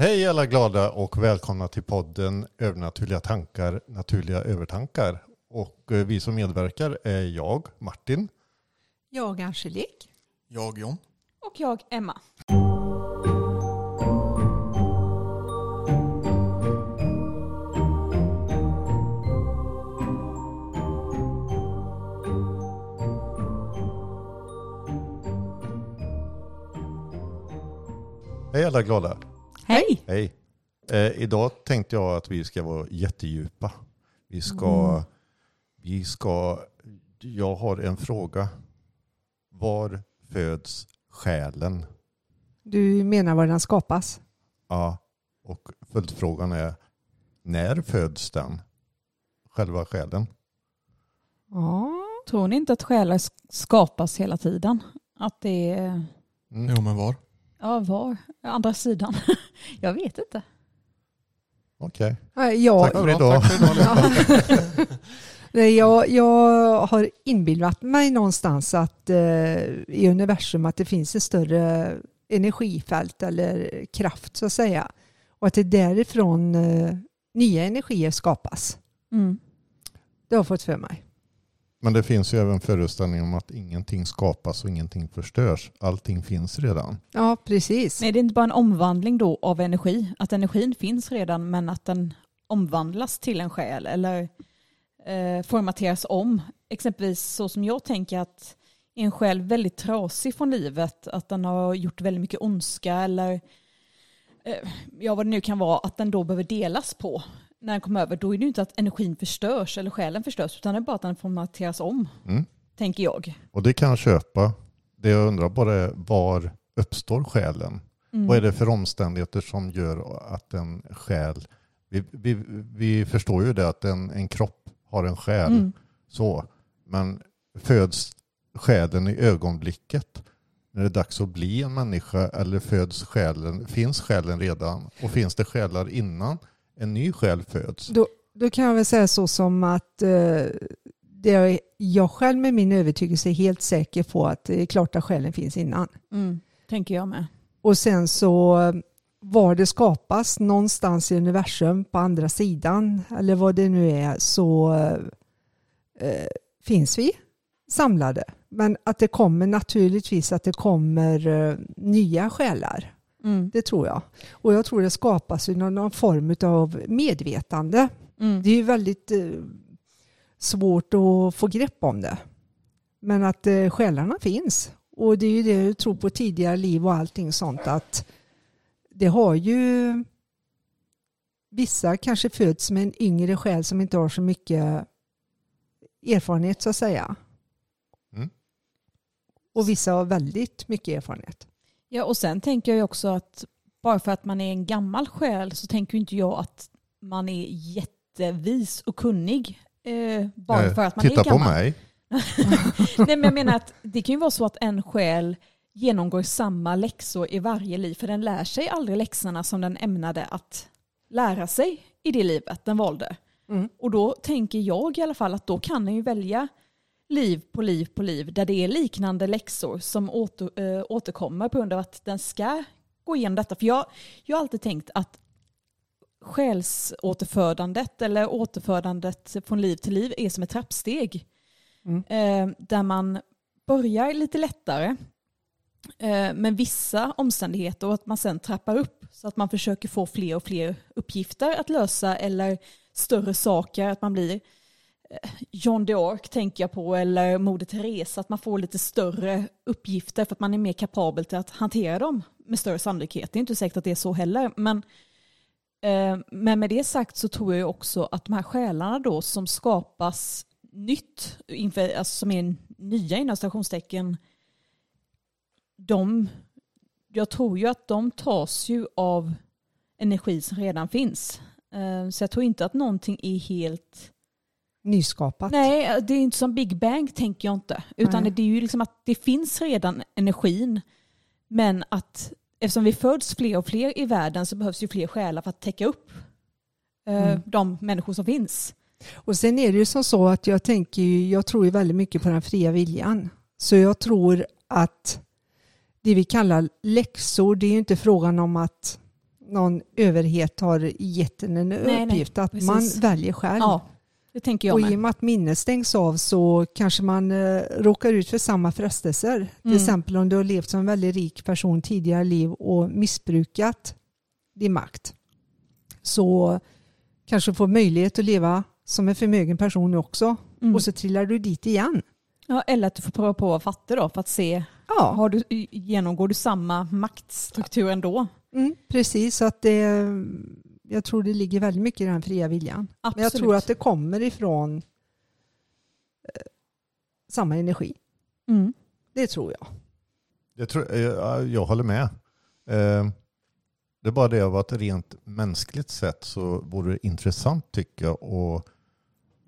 Hej alla glada och välkomna till podden Övernaturliga tankar, naturliga övertankar. Och eh, vi som medverkar är jag, Martin. Jag Angelique. Jag John. Och jag Emma. Hej alla glada. Hej! Hej. Eh, idag tänkte jag att vi ska vara jättedjupa. Vi ska, vi ska, jag har en fråga. Var föds själen? Du menar var den skapas? Ja, och följdfrågan är när föds den? Själva själen? Ja. Tror ni inte att själar sk- skapas hela tiden? Att det är... Mm. Jo men var? Ja, var? Andra sidan? jag vet inte. Okej, Nej, Jag, tack för idag. Tack för idag. Nej, jag, jag har inbillat mig någonstans att eh, i universum att det finns ett större energifält eller kraft så att säga. Och att det är därifrån eh, nya energier skapas. Mm. Det har jag fått för mig. Men det finns ju även föreställningen om att ingenting skapas och ingenting förstörs. Allting finns redan. Ja, precis. Det är inte bara en omvandling då av energi. Att energin finns redan men att den omvandlas till en själ eller eh, formateras om. Exempelvis så som jag tänker att är en själ väldigt trasig från livet, att den har gjort väldigt mycket ondska eller eh, ja vad det nu kan vara, att den då behöver delas på när den kommer över. Då är det ju inte att energin förstörs eller själen förstörs utan det är bara att den formateras om, Mm. tänker jag. Och det kan jag köpa. Det jag undrar bara är var uppstår själen? Mm. Vad är det för omständigheter som gör att en själ... Vi, vi, vi förstår ju det att en, en kropp har en själ. Mm. Så. Men föds själen i ögonblicket när det är dags att bli en människa eller föds själen, finns själen redan? Och finns det själar innan en ny själ föds? Då, då kan jag väl säga så som att eh, det är jag själv med min övertygelse är helt säker på att det är klart att själen finns innan. Mm. Tänker jag med. Och sen så var det skapas någonstans i universum på andra sidan eller vad det nu är så eh, finns vi samlade. Men att det kommer naturligtvis att det kommer eh, nya själar. Mm. Det tror jag. Och jag tror det skapas någon, någon form av medvetande. Mm. Det är ju väldigt eh, svårt att få grepp om det. Men att eh, själarna finns. Och det är ju det jag tror på tidigare liv och allting sånt att det har ju vissa kanske föds med en yngre själ som inte har så mycket erfarenhet så att säga. Mm. Och vissa har väldigt mycket erfarenhet. Ja, och sen tänker jag också att bara för att man är en gammal själ så tänker inte jag att man är jättevis och kunnig eh, bara Eh, för att man Titta är på gammal. mig. Nej, men jag menar att det kan ju vara så att en själ genomgår samma läxor i varje liv för den lär sig aldrig läxorna som den ämnade att lära sig i det livet den valde. Mm. Och då tänker jag i alla fall att då kan den ju välja liv på liv på liv där det är liknande läxor som åter, äh, återkommer på grund av att den ska gå igenom detta. För jag, jag har alltid tänkt att själsåterfödandet eller återfödandet från liv till liv är som ett trappsteg. Mm. Eh, där man börjar lite lättare eh, med vissa omständigheter och att man sen trappar upp så att man försöker få fler och fler uppgifter att lösa eller större saker, att man blir John d'Arc tänker jag på eller Moder Teresa, att man får lite större uppgifter för att man är mer kapabel till att hantera dem med större sannolikhet. Det är inte säkert att det är så heller, men eh, men med det sagt så tror jag också att de här själarna då som skapas nytt, inför, alltså som är nya inom stationstecken, de, jag tror ju att de tas ju av energi som redan finns. Eh, Så jag tror inte att någonting är helt... Nyskapat. Nej, det är inte som Big Bang tänker jag inte. Utan Nej. det är ju liksom att det finns redan energin. Men att eftersom vi föds fler och fler i världen så behövs ju fler själar för att täcka upp eh, Mm. de människor som finns. Och sen är det ju som så att jag tänker ju, jag tror ju väldigt mycket på den fria viljan. Så jag tror att det vi kallar läxor, det är ju inte frågan om att någon överhet har gett en en nej, uppgift. att precis. man väljer själv. Ja, det tänker jag och i och med. med att minnet stängs av så kanske man eh, råkar ut för samma frestelser. Till Mm. exempel om du har levt som en väldigt rik person tidigare i liv och missbrukat din makt. Så kanske du får möjlighet att leva som en förmögen person också. Mm. Och så trillar du dit igen. Ja, eller att du får pröva på att vara fattig då för att se, Ja, har du, genomgår du samma maktstruktur ändå? mm, precis. Så att det, jag tror det ligger väldigt mycket i den fria viljan. Absolut. Men jag tror att det kommer ifrån eh, samma energi. Mm. Det tror jag. Jag, tror, jag, jag håller med. Eh, Det är bara det av att rent mänskligt sett så vore det intressant tycker jag att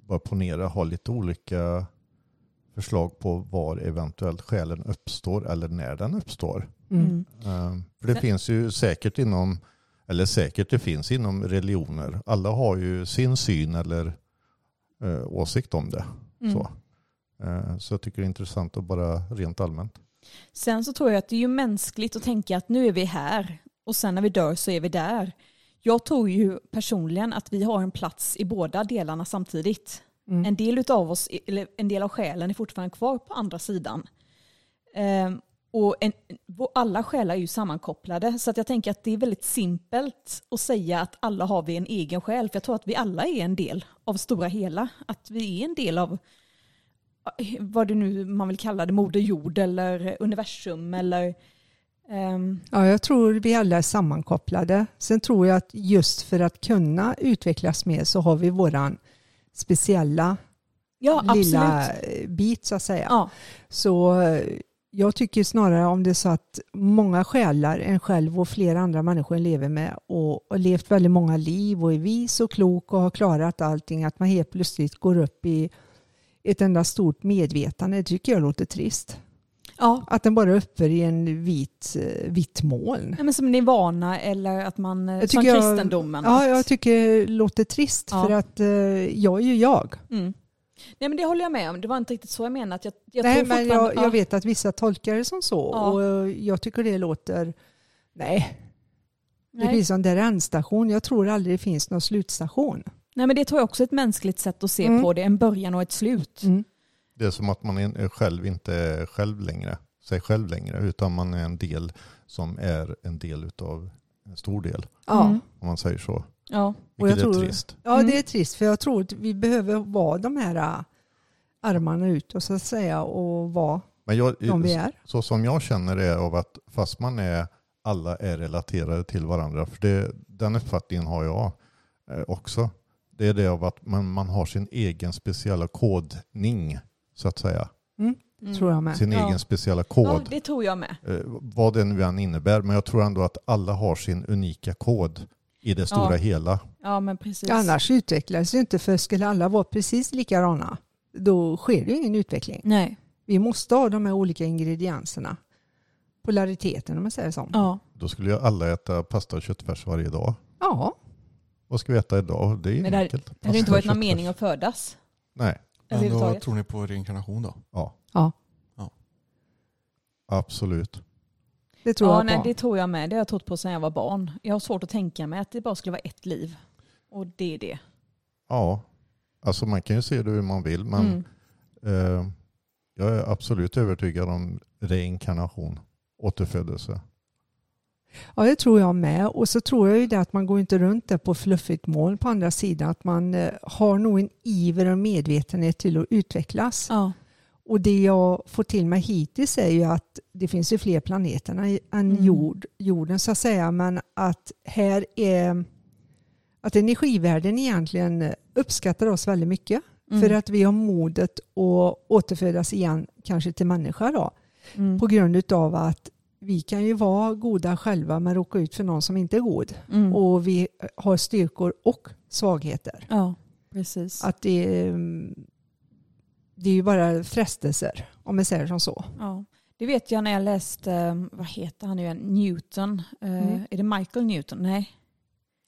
bara ponera, ha lite olika förslag på var eventuellt själen uppstår eller när den uppstår. Mm. Mm. Eh, För det Sen- finns ju säkert inom, eller säkert det finns inom religioner. Alla har ju sin syn eller eh, åsikt om det. Mm. Så. Eh, så jag tycker det är intressant att bara rent allmänt. Sen så tror jag att det är ju mänskligt att tänka att nu är vi här och sen när vi dör så är vi där. Jag tror ju personligen att vi har en plats i båda delarna samtidigt. Mm. En del av oss, eller en del av själen är fortfarande kvar på andra sidan. Ehm, och en, alla själar är ju sammankopplade så att jag tänker att det är väldigt simpelt att säga att alla har vi en egen själ. För jag tror att vi alla är en del av stora hela. Att vi är en del av eh, vad det nu man vill kalla det, moder jord eller universum eller ehm, Ja, jag tror vi alla är sammankopplade. Sen tror jag att just för att kunna utvecklas mer så har vi våran speciella ja lilla eh, bit så att säga. Ja, Så eh, jag tycker snarare om det är så att många själar, en själv och flera andra människor lever med och, och levt väldigt många liv och är vis och klok och har klarat allting, att man helt plötsligt går upp i ett enda stort medvetande, det tycker jag låter trist. ja. Att den bara är uppe i en vit, eh, vitt moln. Nej, men som nirvana eller att man, eh, Jag som tycker jag- kristendomen. Ja, jag tycker det låter trist Ja. för att eh, jag är ju jag. Mm. Nej men det håller jag med om. Det var inte riktigt så jag menade. Att jag, jag Nej, tror men fortfarande- jag, jag vet att vissa tolkar det som så Ja. och jag tycker det låter, nej, det Nej. finns en där ändstation. Jag tror aldrig det finns någon slutstation. Nej men det tror jag också är ett mänskligt sätt att se Mm. på det. En början och ett slut. Mm. Det är som att man är själv inte är själv längre, sig själv längre, utan man är en del som är en del utav en stor del, Ja. Mm. om man säger så. Ja. Och jag Vilket är tror- trist. ja, Mm. det är trist för jag tror att vi behöver vara de här äh, armarna ut och så att säga och vara Men jag, de vi är. så som jag känner det är av att fast man är, alla är relaterade till varandra, för det, den uppfattningen har jag eh, också. Det är det av att man, man har sin egen speciella kodning, så att säga. Mm. Mm. Tror jag med. Sin Ja. egen speciella Ja, kod. det tror jag med. eh, vad den nu än innebär. Men jag tror ändå att alla har sin unika kod i det stora Ja. hela. Ja men precis. Annars utvecklas det inte för skulle alla vara precis likadana då sker det ju ingen utveckling. Nej. Vi måste ha de här olika ingredienserna. Polariteten om man säger så. Ja. Då skulle ju alla äta pasta och köttfärs varje dag. Ja, Vad ska vi äta idag? Det är ju Men enkelt. Det hade inte varit någon mening att födas. Nej, Men då tror ni på reinkarnation då? ja. Ja. Absolut. Det tror Ja, jag nej, på. det tror jag med. Det har jag trott på sedan jag var barn. Jag har svårt att tänka mig att det bara skulle vara ett liv. Och det är det. Ja, alltså man kan ju se det hur man vill. Men Mm. eh, jag är absolut övertygad om reinkarnation, återfödelse. Ja, det tror jag med. Och så tror jag ju det att man går inte runt där på fluffigt mål på andra sidan. Att man eh, har nog en iver och medvetenhet till att utvecklas. Ja. Och det jag får till mig hittills är ju att det finns ju fler planeter än Mm. jord, jorden så att säga. Men att här är att energivärlden egentligen uppskattar oss väldigt mycket. Mm. För att vi har modet att återfödas igen, kanske till människa då. Mm. På grund av att vi kan ju vara goda själva men råka ut för någon som inte är god. Mm. Och vi har styrkor och svagheter. Ja, precis. Att det, det är ju bara frestelser, om man säger som så. Ja. Det vet jag när jag läste, eh, vad heter han nu igen, Newton. Eh, Mm. Är det Michael Newton? Nej,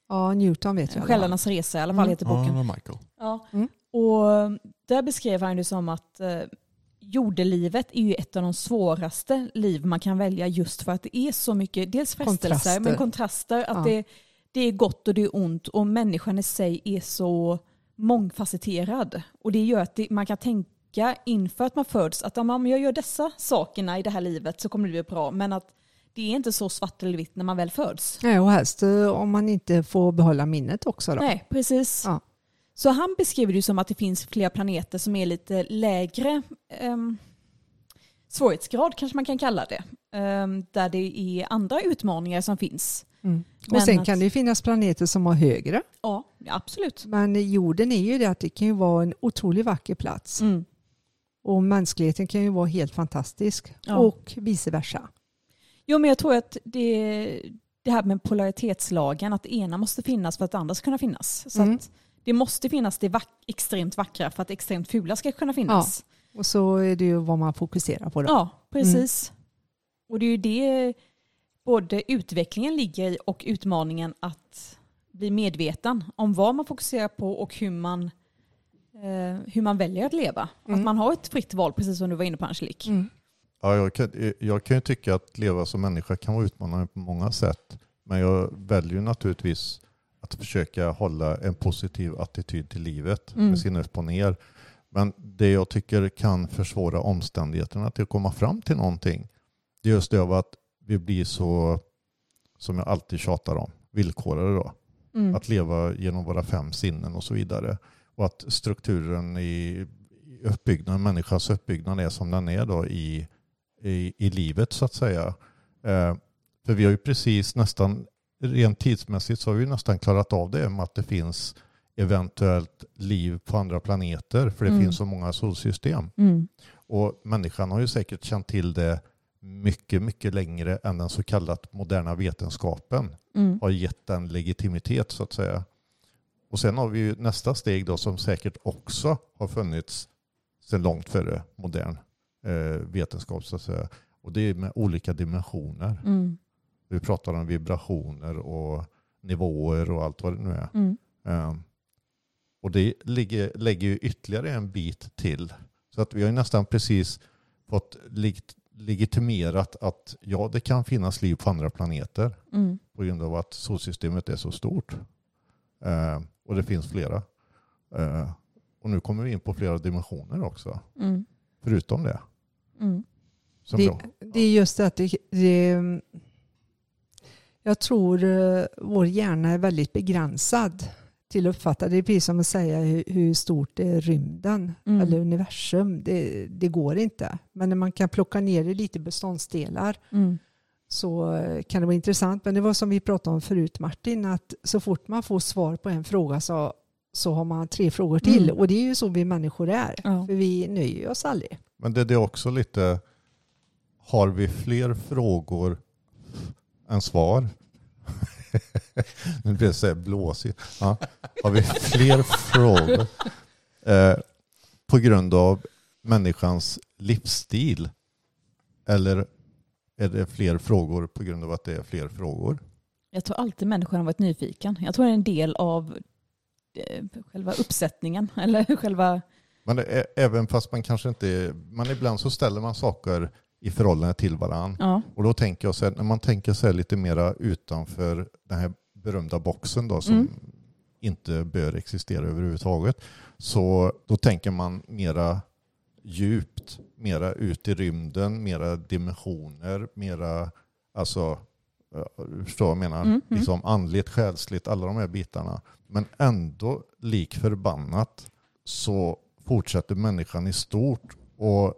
Ja, Newton vet jag. Själarnas resa i alla fall Mm. heter Ja, boken. var Michael. Ja. Mm. Och där beskrev han det som att eh, jordelivet är ju ett av de svåraste liv man kan välja just för att det är så mycket, dels frestelser Kontraster. men kontraster, att Ja. det, det är gott och det är ont och människan i sig är så mångfacetterad. Och det gör att det, man kan tänka inför att man föds att om jag gör dessa sakerna i det här livet så kommer det bli bra. Men att det är inte så svart eller vitt när man väl föds. Nej, och helst eh, om man inte får behålla minnet också. Då. Nej, precis. Ja. Så han beskriver det som att det finns flera planeter som är lite lägre um, svårighetsgrad kanske man kan kalla det. Ehm, där det är andra utmaningar som finns. Mm. Men Och sen att- kan det finnas planeter som har högre. Ja, absolut. Men jorden är ju det att det kan ju vara en otroligt vacker plats. Mm. Och mänskligheten kan ju vara helt fantastisk. Ja. Och vice versa. Jo, men jag tror att det, det här med polaritetslagen, att det ena måste finnas för att det andra ska kunna finnas. Så Mm. det måste finnas det vack- extremt vackra för att det extremt fula ska kunna finnas. Och så är det ju vad man fokuserar på då. Ja, precis. Och det är ju det både utvecklingen ligger i och utmaningen att bli medveten om vad man fokuserar på och hur man, eh, hur man väljer att leva. Mm. Att man har ett fritt val, precis som du var inne på Angelique. Mm. Ja, jag, kan, jag kan ju tycka att leva som människa kan vara utmanande på många sätt. Men jag väljer naturligtvis att försöka hålla en positiv attityd till livet Mm. med sin upp och ner. Men det jag tycker kan försvåra omständigheterna till att komma fram till någonting, det är just det av att vi blir så, som jag alltid tjatar om, villkorade då. Mm. Att leva genom våra fem sinnen och så vidare. Och att strukturen i uppbyggnaden, människans uppbyggnad är som den är då i, i, i livet så att säga. Eh, för vi har ju precis nästan, rent tidsmässigt så har vi nästan klarat av det med att det finns eventuellt liv på andra planeter för det Mm. finns så många solsystem. Mm. Och människan har ju säkert känt till det mycket, mycket längre än den så kallat moderna vetenskapen Mm. har gett den legitimitet så att säga. Och sen har vi ju nästa steg då som säkert också har funnits sedan långt före modern eh, vetenskap så att säga. Och det är med olika dimensioner. Mm. Vi pratar om vibrationer och nivåer och allt vad det nu är. Mm. Eh, och det ligger, lägger ju ytterligare en bit till. Så att vi har ju nästan precis fått leg- legitimerat att ja, det kan finnas liv på andra planeter Mm. på grund av att solsystemet är så stort. Eh, och det finns flera. Eh, och nu kommer vi in på flera dimensioner också, Mm. förutom det. Mm. Som Det, det är just det att det, det, jag tror eh, vår hjärna är väldigt begränsad till att uppfatta. Det är precis som att säga hur, hur stort är rymden Mm. eller universum. Det, det går inte. Men när man kan plocka ner det lite beståndsdelar Mm. Så eh, kan det vara intressant. Men det var som vi pratade om förut Martin, att så fort man får svar på en fråga så, så har man tre frågor till. Mm. Och det är ju så vi människor är. Ja. För vi nöjer oss aldrig. men det, det är också lite, har vi fler frågor än svar? nu blir det så här blåsigt. Ja. Har vi fler frågor eh, på grund av människans livsstil? Eller är det fler frågor på grund av att det är fler frågor? Jag tror alltid människan har varit nyfiken. Jag tror det är en del av eh, själva uppsättningen. Eller själva... Men är, även fast man kanske inte... Men ibland så ställer man saker i förhållande till varandra. Ja. Och då tänker jag så här, när man tänker sig lite mera utanför den här berömda boxen då som Mm. inte bör existera överhuvudtaget. Så då tänker man mera djupt, mera ut i rymden, mera dimensioner, mera, alltså, eh, du förstår vad jag menar? Mm, mm. Liksom andligt, själsligt, alla de här bitarna. Men ändå, lik förbannat, så fortsätter människan i stort och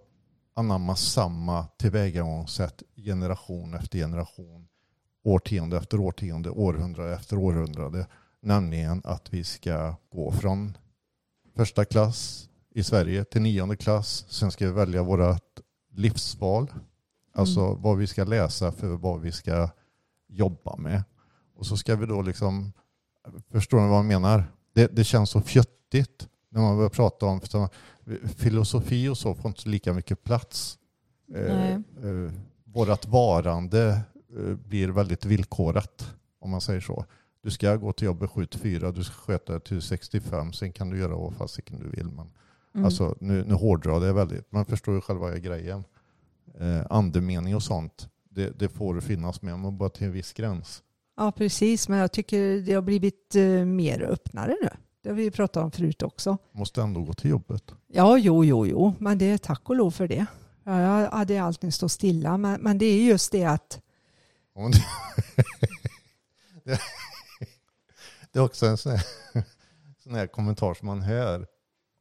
anamma samma tillvägagångssätt generation efter generation, årtionde efter årtionde, århundrade efter århundrade. Nämligen att vi ska gå från första klass i Sverige till nionde klass. Sen ska vi välja vårt livsval. Alltså vad vi ska läsa för vad vi ska jobba med. Och så ska vi då liksom, förstår ni vad jag menar? Det, det känns så fjuttigt när man börjar prata om för filosofi och så får inte lika mycket plats. Eh, eh, vårat varande eh, blir väldigt villkorat om man säger så. Du ska gå till jobbet 7 till 4, du ska sköta det till 65, sen kan du göra vad fasiken du vill. Men Mm. Alltså, nu, nu hårdrar det väldigt. Man förstår ju själva grejen. Eh, andemening och sånt, det, det får finnas med, men bara till en viss gräns. Ja, precis. Men jag tycker det har blivit eh, mer öppnare nu. Det har vi pratat om förut också. Måste ändå gå till jobbet. Ja, jo, jo, jo. Men det är tack och lov för det. Ja, jag hade alltid stått stilla. Men, men det är just det att det är också en sån här, sån här kommentar som man hör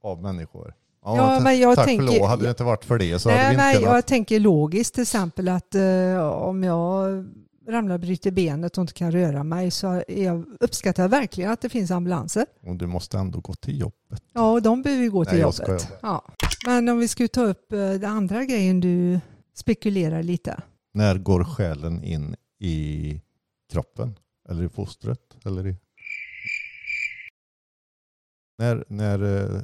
av människor. Ja, ta- men jag tack tänker- för lov, hade det inte varit för det så hade Nej, vi nej, inte kunnat... jag tänker logiskt till exempel att eh, om jag ramlar och bryter benet och inte kan röra mig så jag, uppskattar jag verkligen att det finns ambulanser. Och du måste ändå gå till jobbet. Ja, och de behöver ju gå till Nej, jobbet. Ja. Men om vi skulle ta upp eh, den andra grejen du spekulerar lite. När går själen in i kroppen? Eller i fostret? Eller i... När, när eh,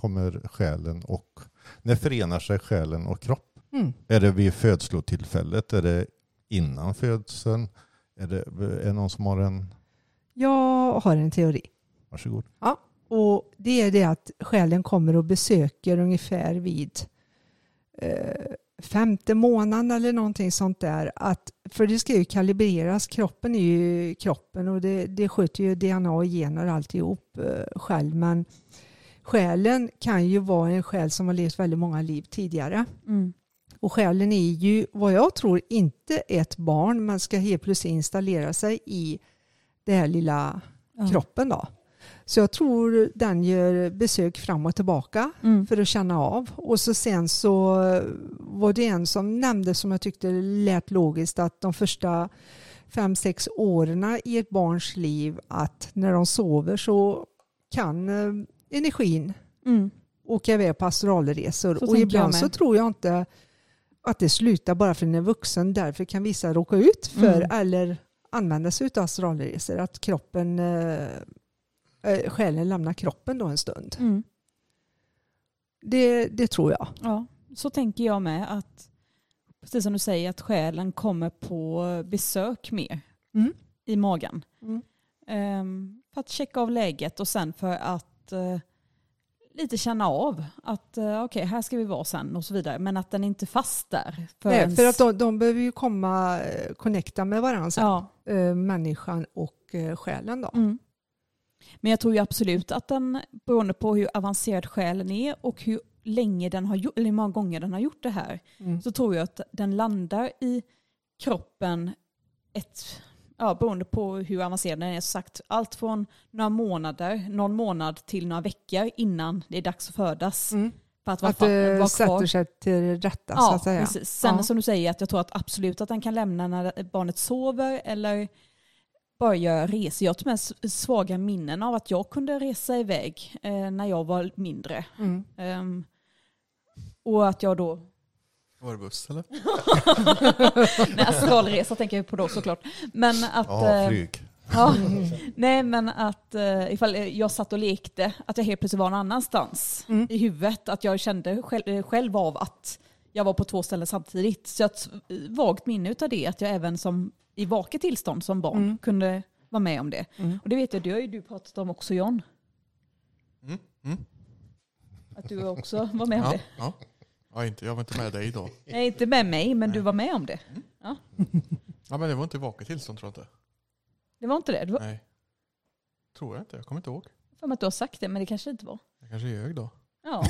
kommer själen och... När förenar sig själen och kropp? Mm. Är det vid födslotillfället? Är det innan födseln? Är det, är det någon som har en... Jag har en teori. Varsågod. Och det är det att själen kommer och besöker ungefär vid eh, femte månaden eller någonting sånt där. Att, för det ska ju kalibreras, kroppen är ju kroppen och det, det sköter ju DNA och gener alltihop eh, själv. Men själen kan ju vara en själ som har levt väldigt många liv tidigare. Mm. Och själen är ju vad jag tror inte ett barn men ska helt plötsligt installera sig i det här lilla Ja. kroppen då. Så jag tror den gör besök fram och tillbaka Mm. för att känna av. Och så sen så var det en som nämnde som jag tyckte lät logiskt att de första fem, sex åren i ett barns liv att när de sover så kan eh, energin Mm. åka iväg på astralresor. Så och ibland så tror jag inte att det slutar bara för att den är vuxen. Därför kan vissa råka ut för Mm. eller använda sig av astralresor. Att kroppen, eh, själen lämnar kroppen då en stund. Mm. Det, det tror jag. Ja, så tänker jag med att precis som du säger att själen kommer på besök mer Mm. i magen. Mm. Ehm, för att checka av läget och sen för att eh, lite känna av att uh, okej här ska vi vara sen och så vidare. Men att den inte fast där. Nej, för att de, de behöver ju komma, eh, connecta med varandra sen. ja, Eh, människan och eh, själen då. mm. Men jag tror ju absolut att den, beroende på hur avancerad själen är och hur länge den har gjort, eller hur många gånger den har gjort det här, Mm. så tror jag att den landar i kroppen ett, ja, beroende på hur avancerad den är, så sagt allt från några månader, någon månad till några veckor innan det är dags att födas. Mm. För att vara, Att det vara sätter sig till rätta så Ja, att säga. precis. Sen Ja. som du säger, att jag tror att absolut att den kan lämna när barnet sover eller bara göra resor. Jag har till och med s- svaga minnen av att jag kunde resa iväg eh, när jag var mindre. Mm. Ehm, och att jag då Var det buss eller? Nej, astralresa tänker jag på då såklart. Men att... Ja, eh, flyg. ja, nej men att eh, ifall jag satt och lekte, att jag helt plötsligt var någon annanstans Mm. i huvudet. Att jag kände själv, eh, själv av att jag var på två ställen samtidigt. Så jag har ett vagt minne av det, att jag även som i vaket tillstånd som barn Mm. kunde vara med om det. Mm. Och det vet jag, det har ju du pratat om också John. Mm. Mm. Att du också var med om Ja, det. ja. Ja inte, jag var inte med dig idag. Nej, inte med mig, men du var med om det. Ja, men det var inte vaket tillstånd tror jag inte. Det var inte det? Du var, Nej. Tror jag inte, jag kommer inte ihåg. för mig att du har sagt det, men det kanske inte var. Jag kanske ljög då. Ja.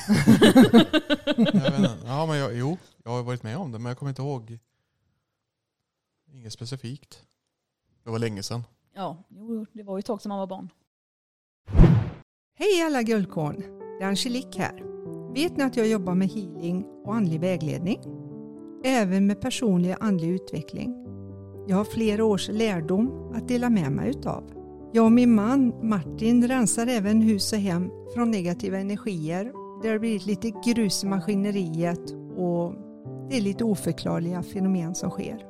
Jag vet inte. Ja, men jag, jo, jag har varit med om det men jag kommer inte ihåg. Inget specifikt. Det var länge sedan. Ja, jo, det var ju ett tag som man var barn. Hej alla guldkorn! Det är Angelique här. Vet ni att jag jobbar med healing och andlig vägledning? Även med personlig andlig utveckling. Jag har flera års lärdom att dela med mig utav. Jag och min man Martin rensar även hus och hem från negativa energier. Det har blivit lite grus i maskineriet och det är lite oförklarliga fenomen som sker.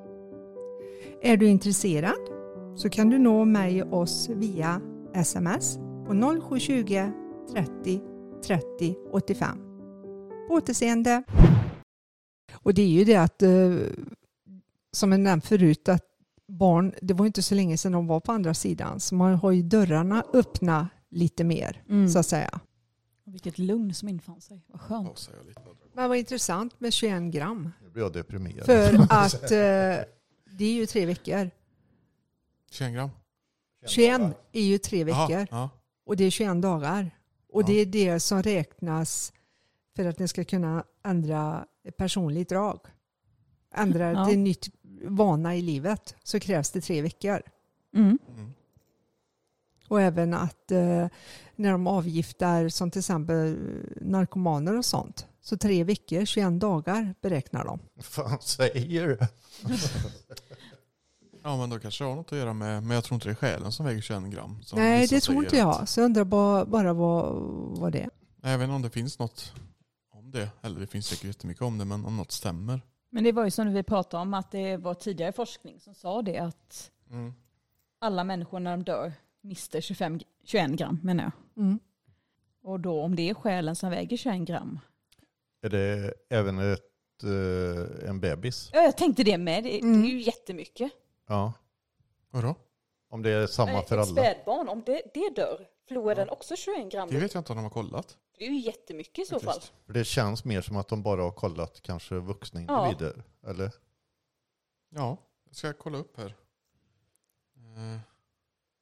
Är du intresserad så kan du nå mig och oss via sms på 0720 30 30 85. På återseende. Och det är ju det att, eh, som jag nämnt förut, att barn, det var inte så länge sedan de var på andra sidan, så man har ju dörrarna öppna lite mer, Mm. så att säga. Vilket lugn som infann sig. Vad skönt. Men vad intressant med 21 gram. Nu blir jag deprimerad. För att eh, det är ju tre veckor. 21 gram. 21 är ju tre veckor Ja, och det är 21 dagar. Och Ja. det är det som räknas för att ni ska kunna ändra personligt drag. Ändra Ja. till nytt vana i livet så krävs det tre veckor. Mm. mm. Och även att eh, när de avgiftar som till exempel narkomaner och sånt. Så tre veckor, 21 dagar beräknar de. Vad fan säger du? ja, men då kanske det har något att göra med, men jag tror inte det är själen som väger 21 gram. Nej, det tror inte att- jag. Så jag undrar bara, bara vad, vad det är. Nej, Jag vet inte om det finns något om det. Eller det finns säkert jättemycket om det, men om något stämmer. Men det var ju som vi pratade om att det var tidigare forskning som sa det att Mm. alla människor när de dör mister 25, 21 gram menar jag. Mm. Och då om det är själen som väger 21 gram. Är det även ett, eh, en bebis? Ja, jag tänkte det med. Det, Mm. det är ju jättemycket. Ja. Vadå? Om det är samma för Ett alla? spädbarn, om det, det dör, förlorar den också 21 gram? Det vet jag inte om de har kollat. Det är ju jättemycket i så fall. Faktiskt. För det känns mer som att de bara har kollat kanske vuxna Ja. individer. Eller? Ja, jag ska kolla upp här. Eh,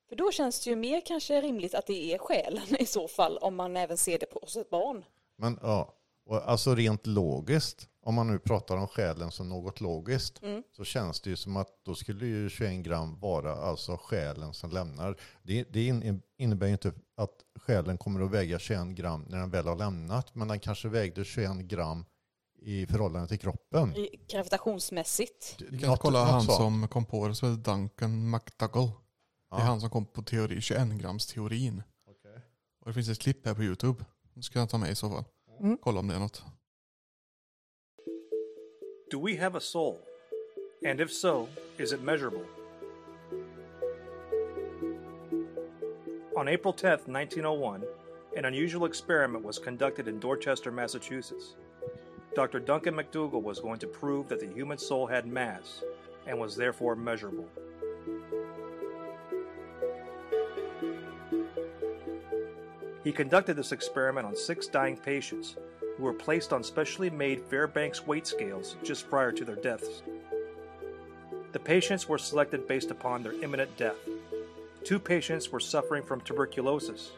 För då känns det ju mer kanske rimligt att det är själen i så fall om man även ser det på hos ett barn. Men ja, och alltså rent logiskt, om man nu pratar om själen som något logiskt, Mm. så känns det ju som att då skulle ju 21 gram vara alltså själen som lämnar. Det, det in- innebär ju inte att själen kommer att väga 21 gram när den väl har lämnat, men den kanske vägde 21 gram i förhållande till kroppen. I- Gravitationsmässigt. Vi kan Något- kolla något han sånt. som kom på det, som heter Duncan McDougall. Det är Ja. han som kom på teori, 21 grams teorin. Okej. Och det finns ett klipp här på YouTube. Det ska jag ta med i så fall. Mm. Kolla om det är något. Do we have a soul? And if so, is it measurable? On April 10th, 1901, an unusual experiment was conducted in Dorchester, Massachusetts. Dr. Duncan McDougall was going to prove that the human soul had mass and was therefore measurable. He conducted this experiment on six dying patients who were placed on specially made Fairbanks weight scales just prior to their deaths. The patients were selected based upon their imminent death. Two patients were suffering from tuberculosis.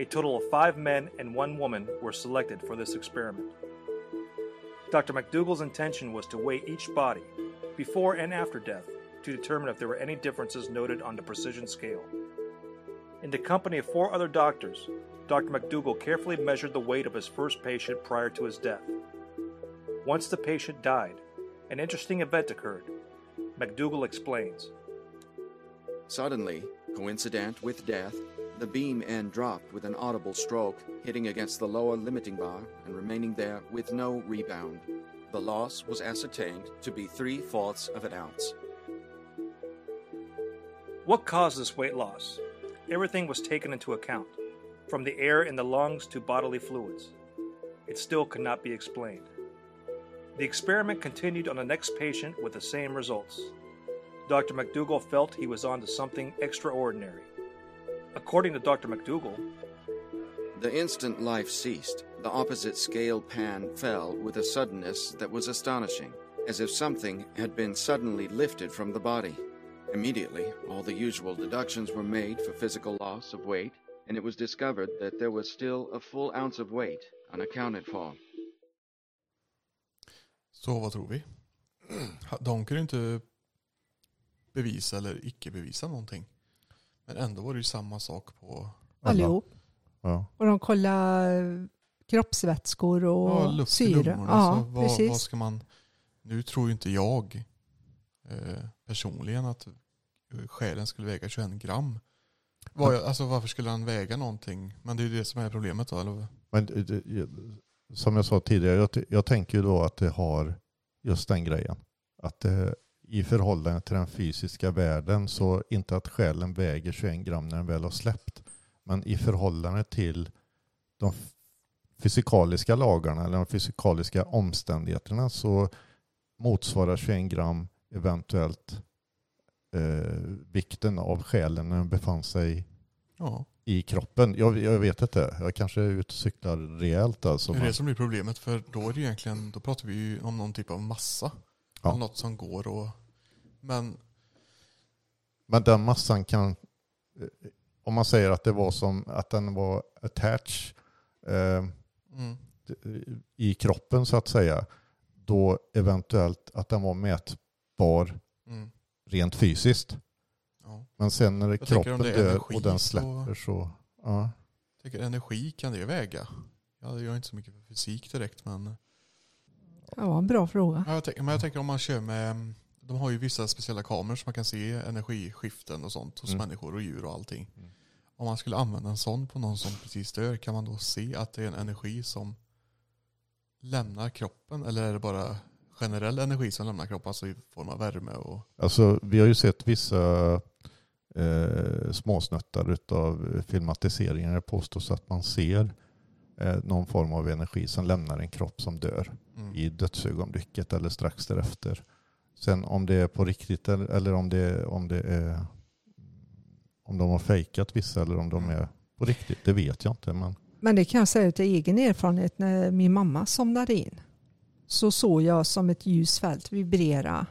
A total of five men and one woman were selected for this experiment. Dr. McDougall's intention was to weigh each body, before and after death, to determine if there were any differences noted on the precision scale. In the company of four other doctors, Dr. McDougall carefully measured the weight of his first patient prior to his death. Once the patient died, an interesting event occurred. McDougall explains. Suddenly, coincident with death, the beam end dropped with an audible stroke, hitting against the lower limiting bar and remaining there with no rebound. The loss was ascertained to be three fourths of an ounce. What caused this weight loss? Everything was taken into account, from the air in the lungs to bodily fluids. It still could not be explained. The experiment continued on the next patient with the same results. Dr. McDougall felt he was on to something extraordinary. According to Dr. McDougall, The instant life ceased, the opposite scale pan fell with a suddenness that was astonishing, as if something had been suddenly lifted from the body. Immediately, all the usual deductions were made for physical loss of weight, and it was discovered that there was still a full ounce of weight unaccounted for. Så vad tror vi? De kunde inte bevisa eller icke bevisa någonting. Men ändå var det ju samma sak på Allihop. Ja. Och de kollar kroppsvätskor och ja, luft i syre. lungorna. Ja, vad, precis. vad ska man... Nu tror ju inte jag eh, personligen att själen skulle väga 21 gram. Var, alltså varför skulle han väga någonting? Men det är ju det som är problemet då. Eller? Men eh, eh, som jag sa tidigare, jag, jag tänker ju då att det har just den grejen. Att det, i förhållande till den fysiska världen så inte att själen väger 21 gram när den väl har släppt. Men i förhållande till de fysikaliska lagarna eller de fysikaliska omständigheterna så motsvarar 21 gram eventuellt eh, vikten av själen när den befann sig Ja. i kroppen. Jag, jag vet inte, jag kanske är ute och cyklar rejält alltså. Det är det som blir problemet för då är det egentligen, då pratar vi ju om någon typ av massa. Ja. Om något som går och... Men Men den massan kan, eh, om man säger att det var som att den var attached eh, mm, i kroppen så att säga, då eventuellt att den var mätbar mm, rent fysiskt. ja. Men sen när kroppen om det är dör och den så- släpper så, ja. Jag tänker energi, kan det väga? Ja, jag är inte så mycket för fysik direkt men... Ja, en bra fråga. Ja, jag tänker, men jag tänker om man kör med... De har ju vissa speciella kameror så man kan se energiskiften och sånt hos Mm. människor och djur och allting. Mm. Om man skulle använda en sån på någon som precis dör, kan man då se att det är en energi som lämnar kroppen? Eller är det bara generell energi som lämnar kroppen, alltså i form av värme och... Alltså, vi har ju sett vissa eh, småsnuttar av filmatiseringar. Det påstås att man ser eh, någon form av energi som lämnar en kropp som dör Mm. i dödsögonblicket eller strax därefter. Sen om det är på riktigt eller, eller om, det, om det är om de har fejkat vissa eller om de Mm. är på riktigt, det vet jag inte. Men Men det kan jag säga av egen erfarenhet när min mamma somnade in. Så såg jag som ett ljusfält vibrera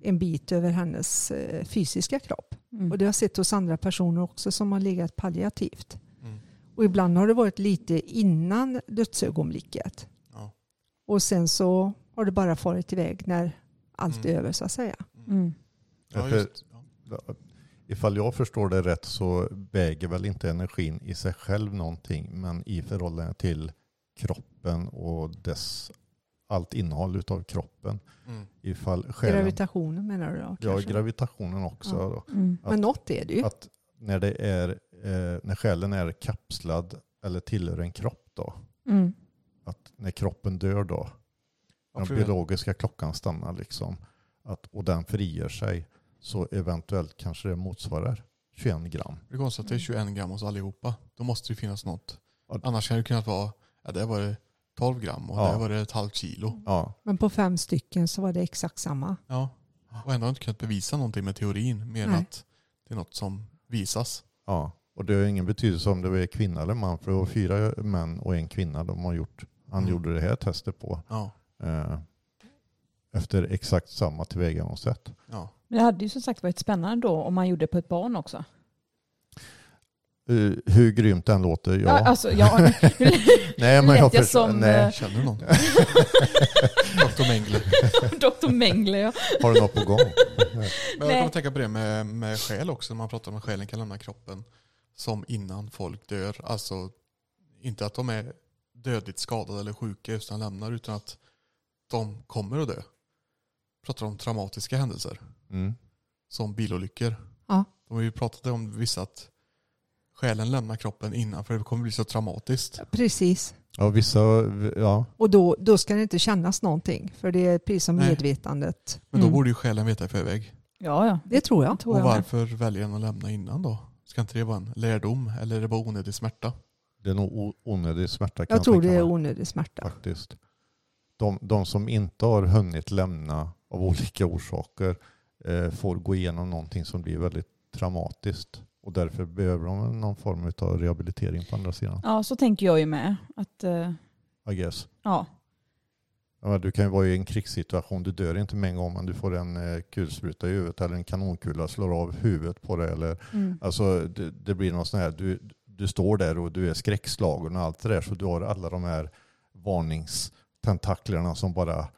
en bit över hennes eh, fysiska kropp. Mm. Och det har jag sett hos andra personer också som har legat palliativt. Mm. Och ibland har det varit lite innan dödsögonblicket. Ja. Och sen så har det bara farit iväg när allt är Mm. över så att säga. Mm. Ja, Därför- just, ja. ifall jag förstår det rätt så väger väl inte energin i sig själv någonting men i förhållande till kroppen och dess allt innehåll utav kroppen. Mm. Ifall själen, Gravitationen menar du då? ja, kanske? gravitationen också. Ja. Då. Mm. Men något är det ju. Att när, det är, eh, när själen är kapslad eller tillhör en kropp då. Mm. Att när kroppen dör då. Ja, Den biologiska klockan stannar liksom. Att, och den frigör sig. Så eventuellt kanske det motsvarar 21 gram. Det är konstigt att det är 21 gram hos allihopa. Då måste det finnas något. Ja. Annars kan det kunnat vara, ja där var det 12 gram och Ja. där var det ett halvt kilo. Ja, Men på fem stycken så var det exakt samma. Ja. Och ändå har jag inte kunnat bevisa någonting med teorin mer än att det är något som visas. Ja, och det har ingen betydelse om det är kvinna eller man. För det var fyra män och en kvinna de har gjort. Han Mm. gjorde det här testet på. Ja. Eh, efter exakt samma tillvägagångssätt. ja. Men det hade ju som sagt varit spännande då om man gjorde det på ett barn också. Uh, hur grymt den låter, ja. Alltså, ja. nej, men jag jag förstår, som, nej. eh, Känner du någon? Dr. Mengele. Dr. Mengele ja. Har du något på gång? Men jag kommer tänka på det med, med själ också. När man pratar om att själen kan lämna kroppen som innan folk dör. Alltså inte att de är dödligt skadade eller sjuka utan lämnar utan att de kommer att dö. Pratar om traumatiska händelser Mm. som bilolyckor. Ja. De har ju pratat om vissa att själen lämnar kroppen innan för det kommer bli så traumatiskt. Precis. Ja, vissa, ja. Och då, då ska det inte kännas någonting. För det är precis som Nej. medvetandet. Men då Mm. borde ju själen veta i förväg. Ja, ja. Det tror jag. tror Och jag med. varför väljer den att lämna innan då? Ska inte det vara en lärdom eller är det bara onödig smärta? Det är nog onödig smärta kan Jag tror det är onödig smärta. faktiskt. De, de som inte har hunnit lämna av olika orsaker eh, får gå igenom någonting som blir väldigt traumatiskt. Och därför behöver de någon form av rehabilitering på andra sidan. Ja, så tänker jag ju med. Att, eh, I guess. ja. Du kan ju vara i en krigssituation, du dör inte med en gång men du får en eh, kulspruta i huvudet eller en kanonkula slår av huvudet på dig. Eller, Mm. alltså, det, det blir något sånt här, du, du står där och du är skräckslagen och allt det där så du har alla de här varningstentaklerna som bara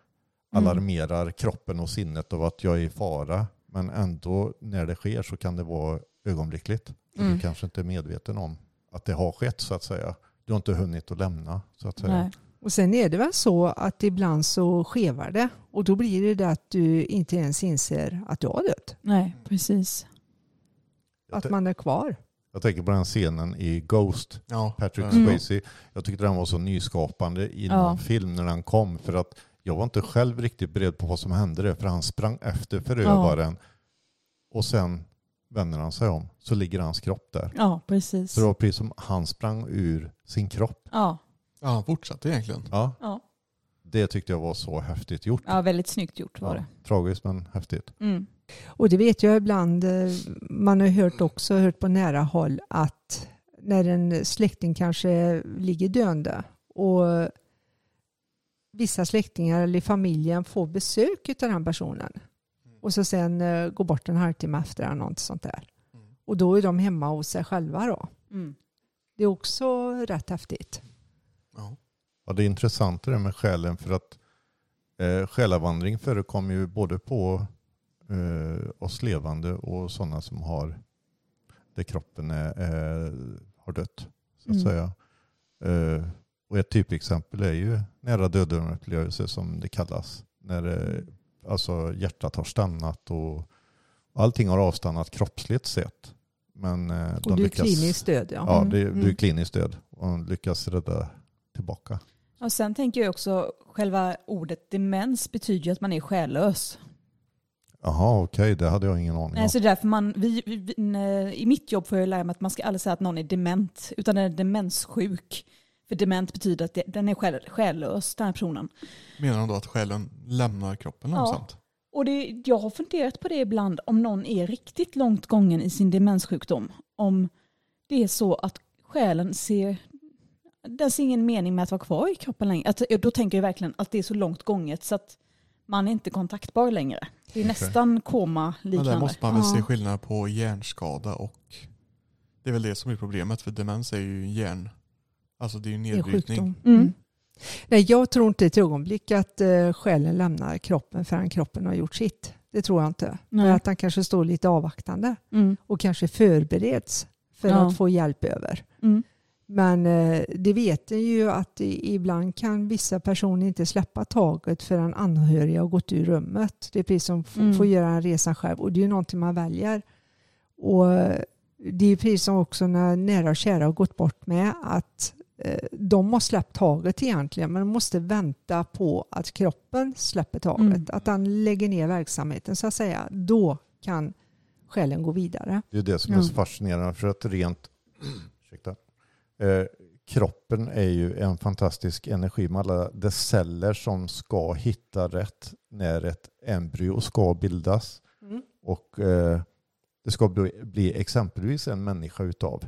alarmerar kroppen och sinnet av att jag är i fara. Men ändå när det sker så kan det vara ögonblickligt. Mm. Du kanske inte är medveten om att det har skett så att säga. Du har inte hunnit att lämna så att säga. Nej. Och sen är det väl så att ibland så skevar det. Och då blir det det att du inte ens inser att du har dött. Nej, precis. Att man är kvar. jag tänker på den scenen i Ghost, Ja. Patrick Ja. Mm. Swayze. Jag tyckte den var så nyskapande i Ja. film när den kom. För att jag var inte själv riktigt beredd på vad som hände där. För han sprang efter förövaren. Och sen vänder han sig om. Så ligger hans kropp där. Ja, precis. Så det var precis som han sprang ur sin kropp. Ja, ja, han fortsatte egentligen. Ja, ja. det tyckte jag var så häftigt gjort. ja, väldigt snyggt gjort var Ja, det. tragiskt men häftigt. Mm. Och det vet jag ibland, eh, man har hört också, hört på nära håll att när en släkting kanske ligger döende och vissa släktingar eller familjen får besök av den personen och så sen eh, går bort en halvtimme efter eller något sånt där. Mm. Och då är de hemma hos sig själva då. Mm. Det är också rätt häftigt. Ja. Ja, det är intressant det där med själen för att eh, själavandring förekommer ju både på eh, oss levande och sådana som har där kroppen är, är, har dött. Så att Mm. säga. Eh, och ett typexempel är ju nära döden upplevelse som det kallas. När eh, alltså hjärtat har stannat och allting har avstannat kroppsligt sett. Men eh, Och du är kliniskt död ja. Ja, det, du är Mm. kliniskt död och lyckas rädda tillbaka. Och sen tänker jag också, själva ordet demens betyder ju att man är själlös. Jaha, okej, det hade jag ingen aning om. Nej, så det är därför man, vi, vi, I mitt jobb får jag lära mig att man ska aldrig säga att någon är dement, utan är demenssjuk. För dement betyder att det, den är själ, själlös, den här personen. Menar de då att själen lämnar kroppen Ja. långsamt? Och det, jag har funderat på det ibland, om någon är riktigt långt gången i sin demenssjukdom. Om det är så att själen ser, den ser ingen mening med att vara kvar i kroppen längre. Att, då tänker jag verkligen att det är så långt gånget så att man är inte kontaktbar längre. Det är Okej. nästan Men koma-liknande. där måste man väl Ja. se skillnad på hjärnskada och det är väl det som är problemet för demens är ju hjärn, alltså det är ju Det är nedbrytning. sjukdom. Mm. Mm. Nej, jag tror inte ett ögonblick att eh, själen lämnar kroppen förrän kroppen har gjort sitt. Det tror jag inte. Nej. Men att han kanske står lite avvaktande Mm. och kanske förbereds för Ja. att få hjälp över. Mm. Men eh, det vet ni ju att ibland kan vissa personer inte släppa taget förrän anhöriga har gått ur rummet. Det är precis som Mm. får göra en resa själv och det är ju någonting man väljer. Och eh, det är precis som också när nära och kära har gått bort med att de har släppt taget egentligen men de måste vänta på att kroppen släpper taget. Mm. Att den lägger ner verksamheten så att säga. Då kan själen gå vidare. Det är det som är så fascinerande för att rent ursäkta, eh, kroppen är ju en fantastisk energi med alla dess celler som ska hitta rätt när ett embryo ska bildas. Mm. Och eh, det ska bli, bli exempelvis en människa utav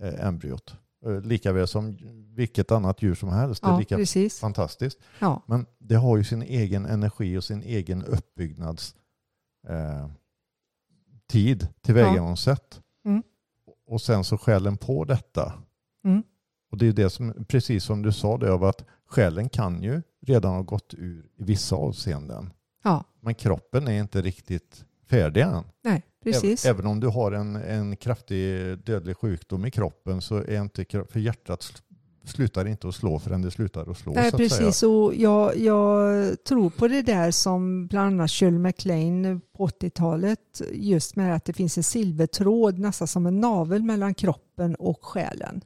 eh, embryot. Eh, lika väl som vilket annat djur som helst. Det är Ja, lika precis. fantastiskt. Ja. Men det har ju sin egen energi och sin egen uppbyggnads eh, tid, tillvägagångssätt. Mm. Och sen så själen på detta. Mm. Och det är det som, precis som du sa det, av att själen kan ju redan ha gått ur i vissa avseenden. Ja, Men kroppen är inte riktigt färdig än. nej, precis. Även, även om du har en, en kraftig dödlig sjukdom i kroppen så är inte för hjärtat sl- slutar inte att slå förrän det slutar att slå. Nej, så att säga. precis. Och jag, jag tror på det där som bland annat Shirley MacLaine på 80-talet, just med att det finns en silvertråd, nästan som en navel mellan kroppen och själen.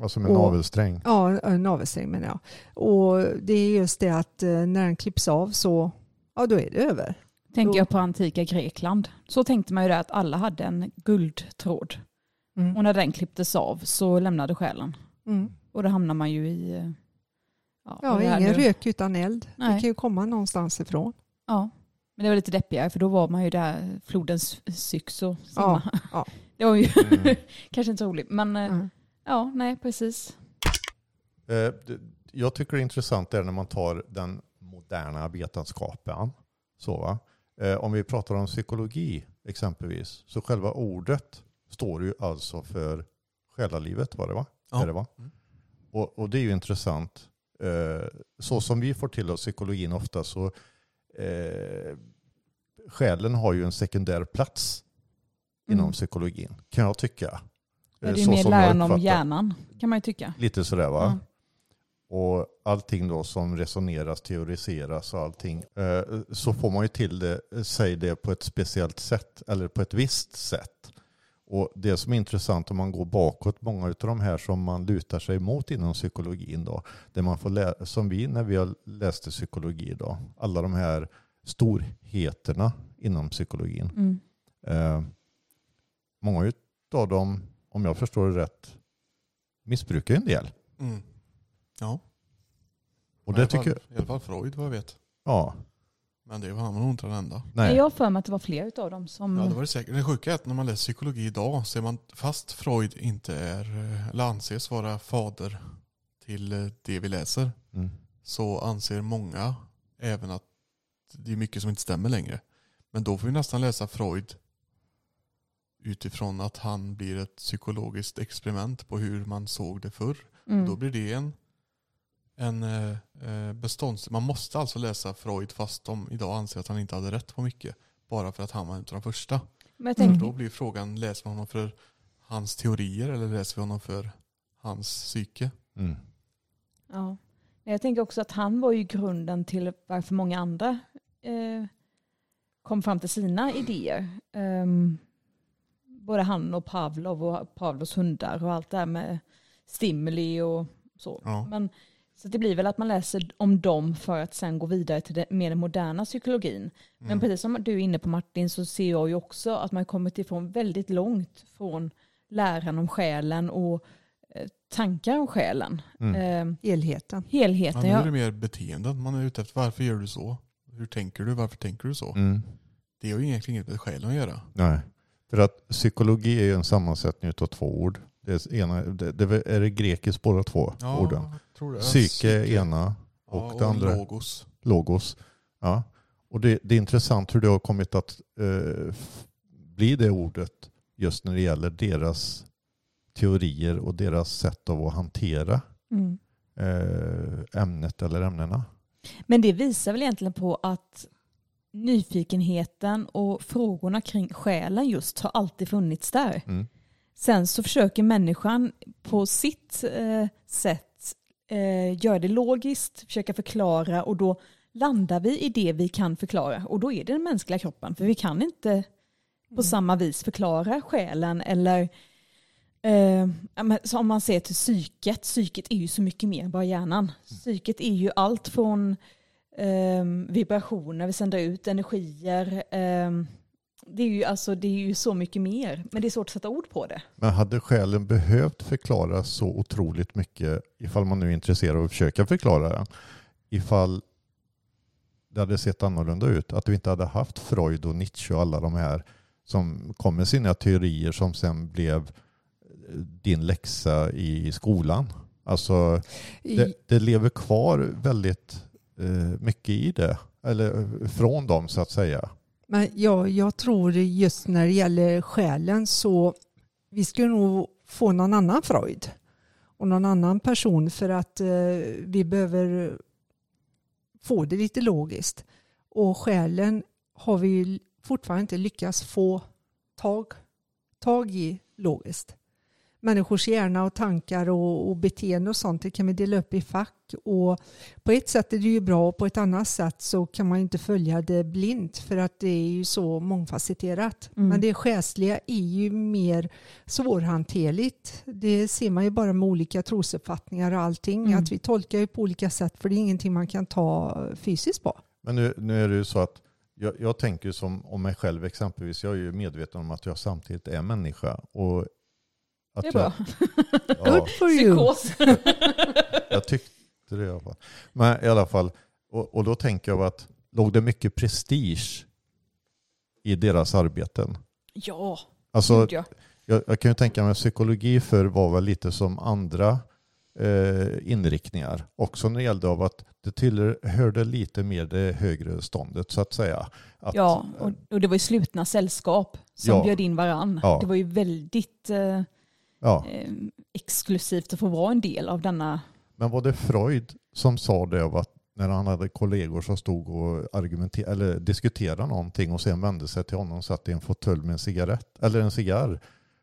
Alltså med Och- navelsträng. Ja, en navelsträng menar jag. Och det är just det att eh, när den klipps av så, ja då är det över. Tänker jag på antika Grekland. Så tänkte man ju där att alla hade en guldtråd. Mm. Och när den klipptes av så lämnade själen. Mm. Och då hamnar man ju i... eh, Ja, Ja, det ingen nu. rök utan eld. Det Nej. kan ju komma någonstans ifrån. Ja, men det var lite deppigare för då var man ju där flodens syx och Ja, simma. ja. Det var ju Mm. kanske inte så roligt. Men eh, Mm. ja, nej precis. Eh, det- Jag tycker det är intressant där när man tar den moderna vetenskapen. Så, va? Eh, Om vi pratar om psykologi exempelvis, så själva ordet står ju alltså för själalivet, var det va? Ja. Är det, va? Mm. Och, och det är ju intressant. Eh, Så som vi får till oss psykologin ofta så eh, själen har ju en sekundär plats inom Mm. psykologin, kan jag tycka. Ja, Eh, det är så mer läran om hjärnan kan man ju tycka. Lite sådär va? Ja. Och allting då som resoneras, teoriseras och allting. eh, Så får man ju till det, säg det på ett speciellt sätt eller på ett visst sätt. Och det som är intressant om man går bakåt, många av de här som man lutar sig mot inom psykologin då, det man får lä- som vi när vi har läste psykologi då, alla de här storheterna inom psykologin. Mm. Eh, många av dem, om jag förstår det rätt, missbrukar en del. Mm. Ja, Och det tycker fall, i alla fall Freud vad jag vet. Ja. Men det var nog inte den enda. Nej. Jag har för mig att det var fler av dem som... Ja, det var det säkert. Det sjuka är att när man läser psykologi idag så är man, fast Freud inte är, eh, eller anses vara fader till eh, det vi läser, Mm. så anser många även att det är mycket som inte stämmer längre. Men då får vi nästan läsa Freud utifrån att han blir ett psykologiskt experiment på hur man såg det förr. Mm. Då blir det en, en eh, eh, bestånds... Man måste alltså läsa Freud fast de idag anser att han inte hade rätt på mycket. Bara för att han var en av de första. Men jag tänker, Då blir frågan, läser man honom för hans teorier eller läser vi honom för hans psyke? Mm. ja. Jag tänker också att han var ju grunden till varför många andra eh, kom fram till sina idéer. Ehm, både han och Pavlov och Pavlovs hundar och allt det här med stimuli och så. Ja. Men, så det blir väl att man läser om dem för att sen gå vidare till det, mer den moderna psykologin. Men Mm. precis som du är inne på Martin så ser jag ju också att man kommit ifrån väldigt långt från läran om själen och eh, tankar om själen. Mm. Eh, Helheten. Ja, helheten. nu är Ja, det mer beteenden man är ute efter. Varför gör du så? Hur tänker du? Varför tänker du så? Mm. Det har ju egentligen inget med själen att göra. Nej. För att psykologi är ju en sammansättning av två ord. Det är, ena, det, det är det grekiskt båda två orden. tror det. Psyke är ena och ja, det andra Logos. logos. Ja. Och det, det är intressant hur det har kommit att eh, bli det ordet just när det gäller deras teorier och deras sätt av att hantera mm. eh, ämnet eller ämnena. Men det visar väl egentligen på att nyfikenheten och frågorna kring själen just har alltid funnits där. Mm. Sen så försöker människan på sitt eh, sätt eh, göra det logiskt, försöka förklara och då landar vi i det vi kan förklara. Och då är det den mänskliga kroppen för vi kan inte på samma vis förklara själen eller eh, om man ser till psyket, psyket är ju så mycket mer än bara hjärnan. Psyket är ju allt från eh, vibrationer, vi sänder ut energier, eh, det är, ju, alltså, det är ju så mycket mer, men det är svårt att sätta ord på det. Men hade själen behövt förklara så otroligt mycket ifall man nu är intresserad av att försöka förklara den? Ifall det hade sett annorlunda ut. Att vi inte hade haft Freud och Nietzsche och alla de här som kom med sina teorier som sen blev eh, din läxa i skolan. Alltså det, det lever kvar väldigt eh, mycket i det. Eller eh, från dem så att säga. Men ja, jag tror just när det gäller själen så vi skulle nog få någon annan Freud och någon annan person för att eh, vi behöver få det lite logiskt. Och själen har vi fortfarande inte lyckats få tag, tag i logiskt. Människors hjärna och tankar och, och beteende och sånt det kan vi dela upp i fack. Och på ett sätt är det ju bra och på ett annat sätt så kan man inte följa det blint för att det är ju så mångfacetterat. Mm. Men det själsliga är ju mer svårhanterligt. Det ser man ju bara med olika trosuppfattningar och allting. Mm. Att vi tolkar ju på olika sätt för det är ingenting man kan ta fysiskt på. Men nu, nu är det ju så att jag, jag tänker som om mig själv exempelvis. Jag är ju medveten om att jag samtidigt är människa. Och att Det är bra. Jag, ja, Good for you. Psykos. jag tyckte det i alla fall. Men i alla fall, och, och då tänker jag att låg det mycket prestige i deras arbeten? ja, Alltså, gud ja. jag, jag kan ju tänka mig psykologi för var väl lite som andra eh, inriktningar. Också när det gällde av att det tillhörde lite mer det högre ståndet så att säga. Att, Ja, och, och det var ju slutna sällskap som Ja. bjöd in varann. Ja. Det var ju väldigt eh, ja. eh, exklusivt att få vara en del av denna. Men var det Freud som sa det av att när han hade kollegor som stod och argumenterade eller diskuterade någonting och sen vände sig till honom och satt i en fåtölj med en cigarett eller en cigarr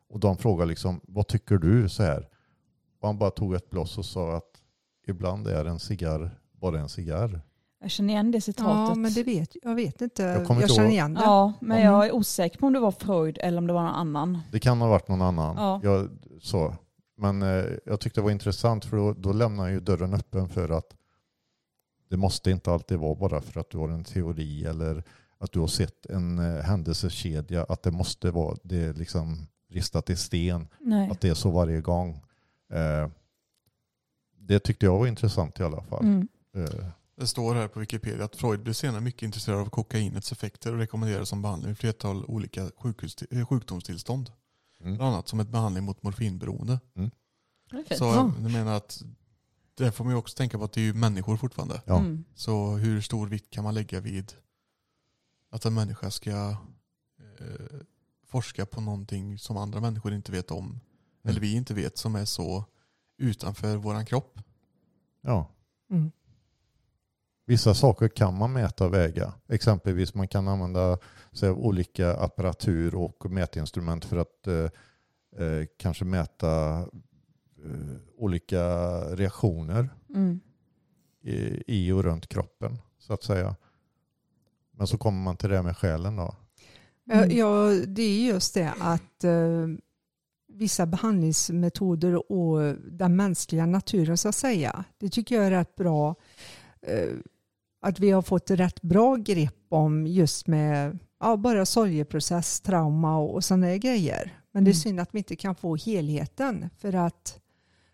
och de frågade liksom vad tycker du så här och han bara tog ett blås och sa att ibland är en cigarr bara en cigarr. Jag känner igen det citatet. Ja, men det vet jag. vet inte. Jag Jag, känner igen det. Ja, men Mm. jag är osäker på om det var Freud eller om det var någon annan. Det kan ha varit någon annan. Ja. Jag, så. Men eh, jag tyckte det var intressant för då, då lämnar ju dörren öppen för att det måste inte alltid vara bara för att du har en teori eller att du har sett en eh, händelsekedja att det måste vara det är liksom ristat i sten Nej. att det är så varje gång. Eh, det tyckte jag var intressant i alla fall. Mm. Eh, Det står här på Wikipedia att Freud blev senare mycket intresserad av kokainets effekter och rekommenderade som behandling vid flertal olika sjukhus, eh, sjukdomstillstånd. Mm. Bland annat som ett behandling mot morfinberoende. Fint. Så Ja. jag menar att det får man ju också tänka på att det är ju människor fortfarande. Ja. Mm. Så hur stor vikt kan man lägga vid att en människa ska eh, forska på någonting som andra människor inte vet om. Eller vi inte vet som är så utanför våran kropp. Ja. Mm. Vissa saker kan man mäta och väga. Exempelvis man kan använda sig av olika apparatur och mätinstrument för att eh, eh, kanske mäta eh, olika reaktioner Mm. i, i och runt kroppen så att säga. Men så kommer man till det med själen då. Ja, Mm. Ja, det är just det att eh, vissa behandlingsmetoder och den mänskliga naturen så att säga. Det tycker jag är rätt bra. Att vi har fått rätt bra grepp om just med ja, bara sorgeprocess, trauma och, och sådana grejer. Men det är Mm. synd att vi inte kan få helheten för att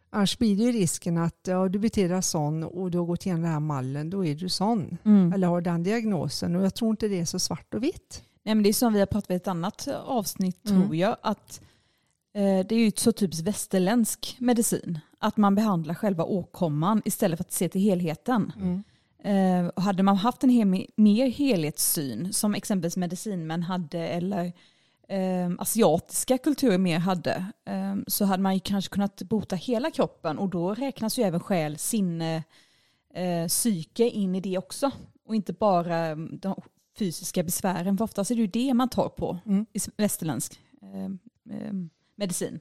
annars blir det ju risken att ja, du beter dig sån och du har gått igenom den här mallen, då är du sån. Mm. Eller har den diagnosen och jag tror inte det är så svart och vitt. Nej, men det är som vi har pratat i ett annat avsnitt Mm. tror jag. Att eh, det är ju så typiskt västerländsk medicin. Att man behandlar själva åkomman istället för att se till helheten. Eh, och hade man haft en hel, mer helhetssyn som exempelvis medicinmän hade eller eh, asiatiska kulturer mer hade eh, så hade man ju kanske kunnat bota hela kroppen och då räknas ju även själ, sinne, eh, psyke in i det också. Och inte bara eh, de fysiska besvären för oftast är det ju det man tar på Mm. i västerländsk eh, eh, medicin.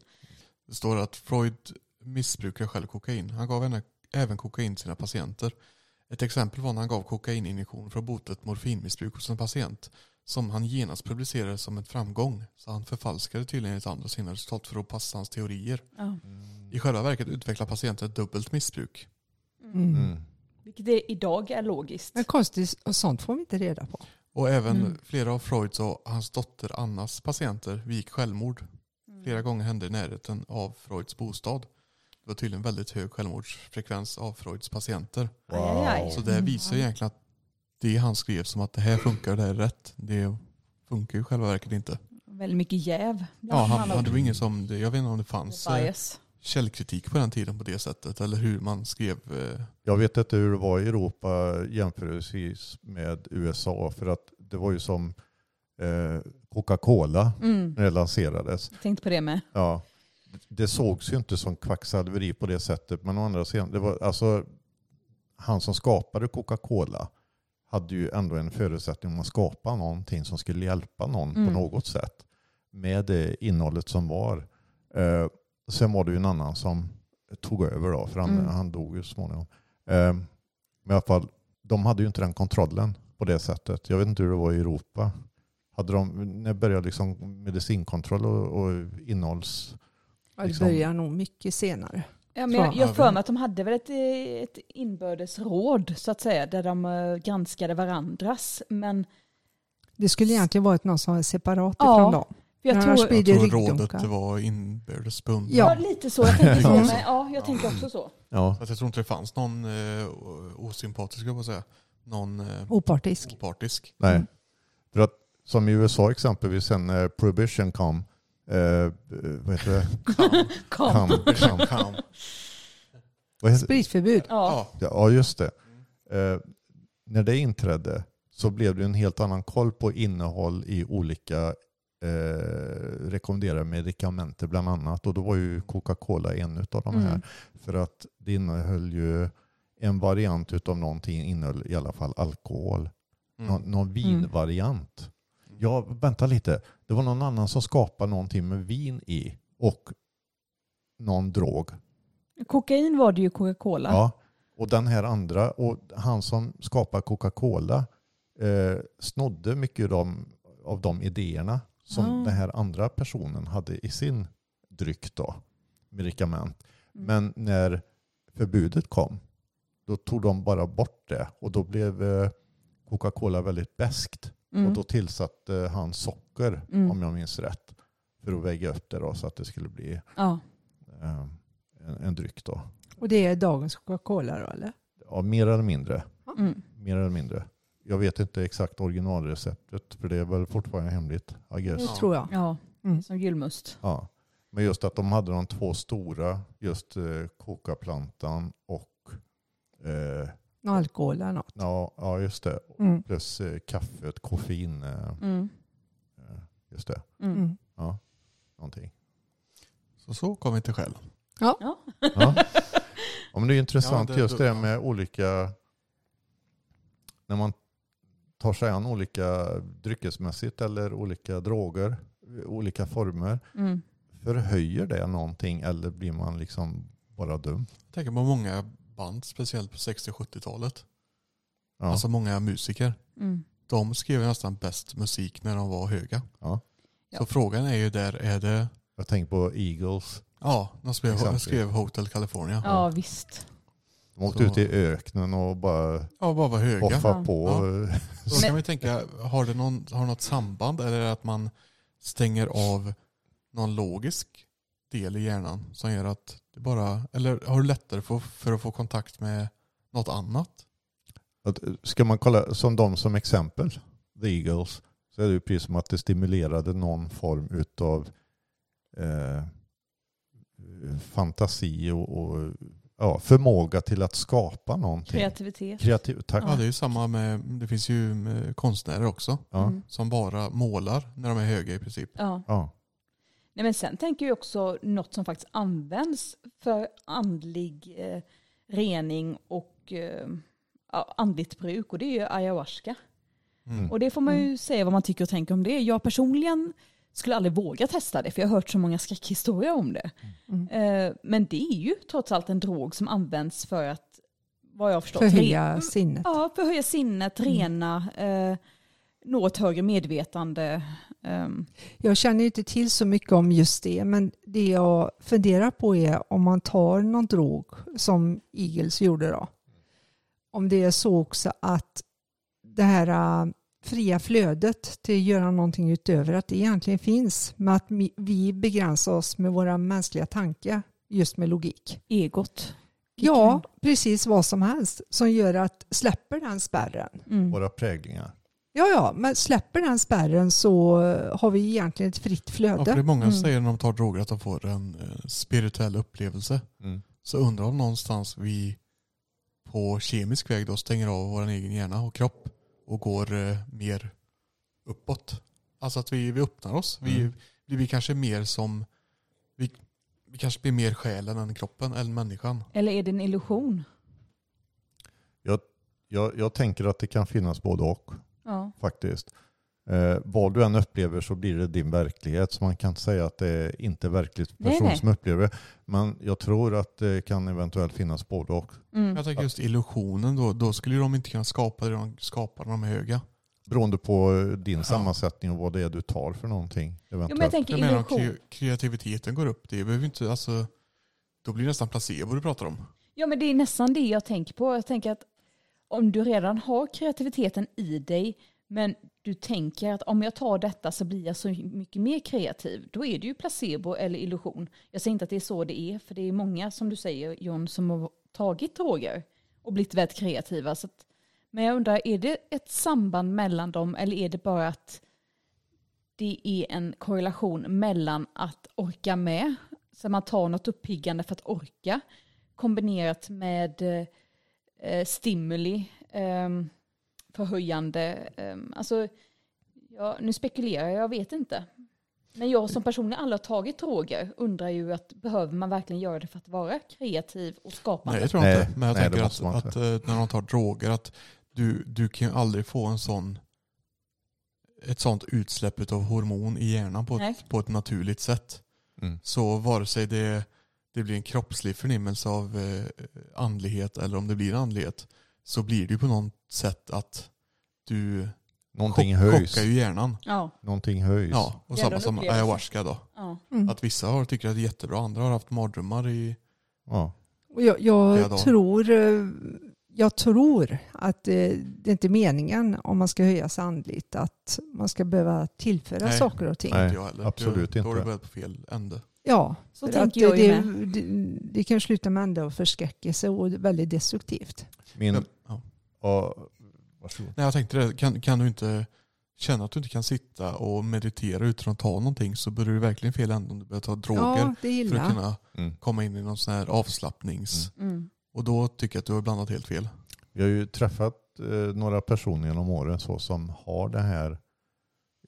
Det står att Freud missbrukar själv kokain. Han gav henne även kokain till sina patienter. Ett exempel var när han gav kokaininjektion för att bota ett morfinmissbruk hos en patient som han genast publicerade som en framgång. Så han förfalskade tydligen enligt andra sina resultat för att passa hans teorier. Ja. I själva verket utvecklar patienten ett dubbelt missbruk. Mm. Mm. Vilket det idag är logiskt. Men konstigt, och sånt får vi inte reda på. Och även Mm. flera av Freuds och hans dotter Annas patienter begick självmord. Flera gånger hände i närheten av Freuds bostad. Det var tydligen väldigt hög självmordsfrekvens av Freuds patienter. Aj. Så det visar egentligen att det han skrev som att det här funkar och det här är rätt, det funkar ju själva verket inte. Väldigt mycket jäv. Ja, han, han, det var ingen som, det- jag vet inte om det fanns eh, Bias. källkritik på den tiden på det sättet eller hur man skrev. eh, Jag vet inte hur det var i Europa jämförelsevis med USA för att det var ju som eh, Coca-Cola Mm. när det lanserades. Jag tänkte på det med. Ja, det sågs ju inte som kvacksalveri på det sättet men å andra sidan, det var alltså han som skapade Coca-Cola hade ju ändå en förutsättning om att skapa någonting som skulle hjälpa någon Mm. på något sätt med det innehållet som var. Eh, sen var det ju en annan som tog över då, för han, Mm. han dog ju småningom. Eh, men i alla fall, de hade ju inte den kontrollen på det sättet. Jag vet inte hur det var i Europa. Hade de, när började liksom medicinkontroll och, och innehålls... Ja, Det Liksom- börjar nog mycket senare. Ja, men jag jag har för mig att de hade väl ett, ett inbördes råd så att säga där de eh, granskade varandras. Men Det skulle egentligen varit någon som var separat Ja. ifrån dem. jag tror, Jag tror rådet var inbördes bundet. ja. Ja. lite så. Jag tänker så. Ja. Jag tänker också så. Ja, Så att jag tror inte det fanns någon eh, osympatisk, jag säga. Någon eh, Opartisk. opartisk. nej. Mm. För att som i USA exempelvis sen när prohibition kom, eh, vad heter det? Kom. Kam, kam, Kam. vad heter, Spritförbud. Ja. Ja, just det. Eh, när det inträdde så blev det en helt annan koll på innehåll i olika eh, rekommenderade medikamenter bland annat. Och då var ju Coca-Cola en av de här. Mm. För att det innehöll ju en variant av någonting, innehöll i alla fall alkohol. Nå, mm. någon vinvariant. Ja, vänta lite. Det var någon annan som skapade någonting med vin i och någon drog. Kokain var det ju Coca-Cola. Ja, och den här andra, och han som skapar Coca-Cola eh, snodde mycket av de, av de idéerna som Ah. den här andra personen hade i sin dryck då, medikament. Mm. Men när förbudet kom, då tog de bara bort det och då blev eh, Coca-Cola väldigt beskt. Mm. Och då tillsatte han socker, Mm. om jag minns rätt, för att väga upp det då, så att det skulle bli Ja. eh, en, en dryck då. Och det är dagens Coca-Cola då eller? Ja, mer eller mindre. Mm. mer eller mindre. Jag vet inte exakt originalreceptet för det är väl fortfarande hemligt. I guess. Det tror jag. Ja, Mm. som julmust. Ja. Men just att de hade de två stora, just eh, kokaplantan och eh, alkohol eller något. ja, ja, just det. Mm. Plus eh, kaffet, koffein, eh, Mm. eh, just det. Mm. Mm. Ja, någonting. Så så kom vi till själen. Ja. Ja. ja, men det är intressant Ja, det- just det med olika, när man tar sig an olika dryckesmässigt eller olika droger, olika former. Mm. Förhöjer det någonting eller blir man liksom bara dum? Jag tänker på många band, speciellt på 60-70-talet. Ja. Alltså många musiker. Mm. De skrev nästan bäst musik när de var höga. Ja. Ja. Så frågan är ju där, är det... Jag tänker på Eagles. Ja, de skrev, Exempel. skrev Hotel California. Ja, visst. De åkte Så- ut i öknen och bara Ja, bara var höga. hoffa Ja. på. Ja. Då Men- kan man ju tänka, har det någon, har något samband eller är det att man stänger av någon logisk del i hjärnan som gör att det bara, eller har du lättare för, för att få kontakt med något annat? Att, Ska man kolla som de som exempel, The Eagles, så är det ju precis som att det stimulerade någon form utav eh, fantasi och, och ja, förmåga till att skapa någonting. Kreativitet. Kreativ, tack. Ja, det är ju samma med, det finns ju konstnärer också Ja. Mm. som bara målar när de är höga i princip. Ja. Ja. Nej, men sen tänker jag också något som faktiskt används för andlig eh, rening och eh, andligt bruk och det är ju ayahuasca. Mm. Och det får man ju säga vad man tycker och tänker om det. Jag personligen skulle aldrig våga testa det för jag har hört så många skräckhistorier om det. Mm. Eh, men det är ju trots allt en drog som används för att, vad jag förstått, Förhöja sinnet. Ja, förhöja sinnet, rena, eh, nå ett högre medvetande. ehm, Jag känner inte till så mycket om just det, men det jag funderar på är om man tar någon drog som Eagles gjorde då. Om det är så också att det här äh, fria flödet till att göra någonting utöver att det egentligen finns, men att vi begränsar oss med våra mänskliga tankar just med logik. egot. Ja, precis vad som helst som gör att släpper den spärren. Mm. Våra präglingar. Ja, ja, men släpper den spärren så har vi egentligen ett fritt Ja, flöde. för det är många Mm. som säger när de tar droger att de får en eh, spirituell upplevelse. Mm. Så undrar om någonstans vi på kemisk väg då stänger av vår egen hjärna och kropp och går eh, mer uppåt. Alltså att vi, vi öppnar oss. Vi, Mm. vi blir kanske mer som, vi, vi kanske blir mer själen än kroppen, eller människan. Eller är det en illusion? Jag, jag tänker att det kan finnas både och. Ja. faktiskt. Eh, vad du än upplever så blir det din verklighet. Så man kan inte säga att det är inte verkligt Nej, person nej. som upplever det. Men jag tror att det kan eventuellt finnas både och. Mm. Jag tänker just illusionen då, då skulle de inte kunna skapa det de skapar när de är höga. Beroende på eh, din Ja. sammansättning och vad det är du tar för någonting. Jo, men jag Eventuellt. tänker Jag illusion. kre- kreativiteten går upp, det behöver inte, alltså, då blir det nästan placebo du pratar om. Ja, men det är nästan det jag tänker på. Jag tänker att om du redan har kreativiteten i dig, men du tänker att om jag tar detta så blir jag så mycket mer kreativ, då är det ju placebo eller illusion. Jag säger inte att det är så det är, för det är många, som du säger John, som har tagit droger och blivit väldigt kreativa. Så att, men jag undrar, är det ett samband mellan dem eller är det bara att det är en korrelation mellan att orka med, så man tar något uppiggande för att orka, kombinerat med eh, eh, stimuli, eh, förhöjande. Eh, alltså, ja, nu spekulerar jag, jag vet inte. Men jag som person aldrig har tagit droger undrar ju att behöver man verkligen göra det för att vara kreativ och skapande? Nej det tror jag Nej, inte. Men jag nej, tänker man att, inte. att eh, när de tar droger att du, du kan ju aldrig få en sån ett sånt utsläpp av hormon i hjärnan på ett, på ett naturligt sätt. Mm. Så vare sig det, det blir en kroppslig förnimmelse av eh, andlighet eller om det blir andlighet så blir det ju på något sätt att du Någonting chock- höjs. chockar ju hjärnan. Ja, Någonting höjs. Ja, och Det samma som ayahuasca då. ja. Mm. Att vissa har, tycker att det är jättebra, andra har haft mardrömmar i... Ja. Och jag, Ja, jag, tror, eh, jag tror att eh, det är inte meningen om man ska höjas andligt att man ska behöva tillföra Nej. saker och ting. Nej, inte jag absolut då, Då har inte. du börjat på fel ände. Ja, Så för tänker att jag det, ju det, med. det, det kan sluta med ända och förskräckelse och väldigt destruktivt. Min, Ja. Varsågod. Nej, jag tänkte det. Kan, kan du inte känna att du inte kan sitta och meditera utan att ta någonting så börjar du verkligen fel ände om du börjar ta droger Ja, för att kunna Mm. komma in i någon sån här avslappnings... Mm. Och då tycker jag att du har blandat helt fel. Vi har ju träffat eh, några personer genom åren så som har det här,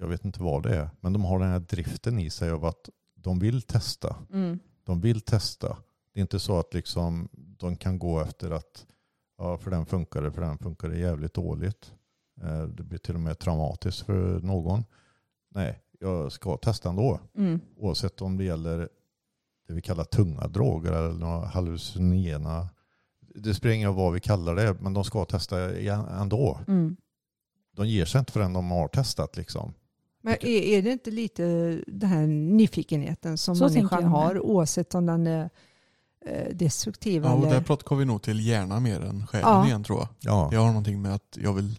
jag vet inte vad det är, men de har den här driften i sig av att de vill testa. Mm. De vill testa. Det är inte så att liksom de kan gå efter att ja, för den funkar det, för den funkar det jävligt dåligt. Eh, Det blir till och med traumatiskt för någon. Nej, jag ska testa ändå. Mm. Oavsett om det gäller det vi kallar tunga droger eller några hallucinogena. Det spelar ingen roll vad vi kallar det, men de ska testa ändå. Mm. De ger sig inte förrän de har testat. Liksom. Men är, är det inte lite den här nyfikenheten som Så människan jag har oavsett om den är eh, destruktiv Ja, och eller... där pratar vi nog till hjärnan mer än själen Ja. igen tror jag. Ja. Det har någonting med att jag vill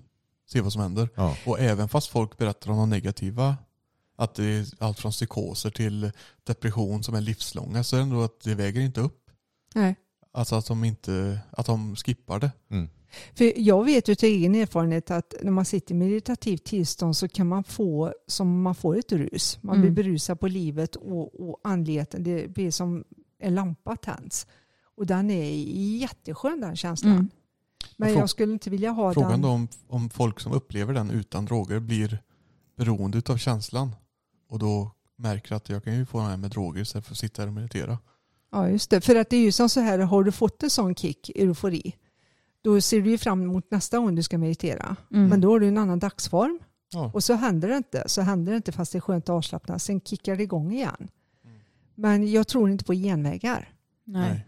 se vad som händer. Ja. Och även fast folk berättar om de negativa, att det är allt från psykoser till depression som är livslånga, så är det ändå att det väger inte upp. Nej. Alltså att de inte, att de skippar det. Mm. För jag vet ju till egen erfarenhet att när man sitter i meditativt tillstånd så kan man få som man får ett rus. Man Mm. blir berusad på livet och, och andligheten. Det blir som en lampa tänds. Och den är jätteskön den känslan. Mm. Men jag skulle inte vilja ha Frågan den. då om, om folk som upplever den utan droger blir beroende av känslan och då märker att jag kan ju få den här med droger istället för att sitta här och meditera. Ja, just det. För att det är ju som så här, har du fått en sån kick, eufori, då ser du ju fram emot nästa gång du ska meditera. Mm. Men då har du en annan dagsform. Ja. Och så händer det inte. Så händer det inte fast det är skönt att avslappna. Sen kickar det igång igen. Mm. Men jag tror inte på genvägar. Nej.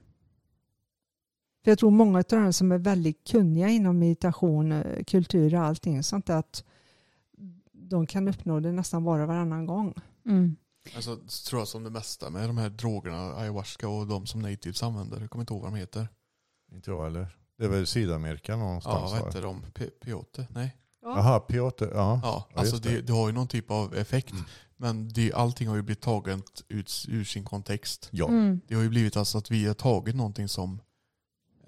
För jag tror många av de som är väldigt kunniga inom meditation, eh, kultur och allting sånt att de kan uppnå det nästan bara varannan gång. Mm. Alltså, tror jag som det mesta med de här drogerna, ayahuasca och de som natives använder. Jag kommer inte ihåg vad de heter. Inte jag heller. Det är väl Sydamerika Ja, någonstans? vad va? heter de? P- Peyote? Nej. Jaha, Piotr. Ja. Ja, Ja, alltså det. det. Det, har ju någon typ av effekt. Mm. Men det, allting har ju blivit taget ut, ur sin kontext. ja. Mm. Det har ju blivit alltså att vi har tagit någonting som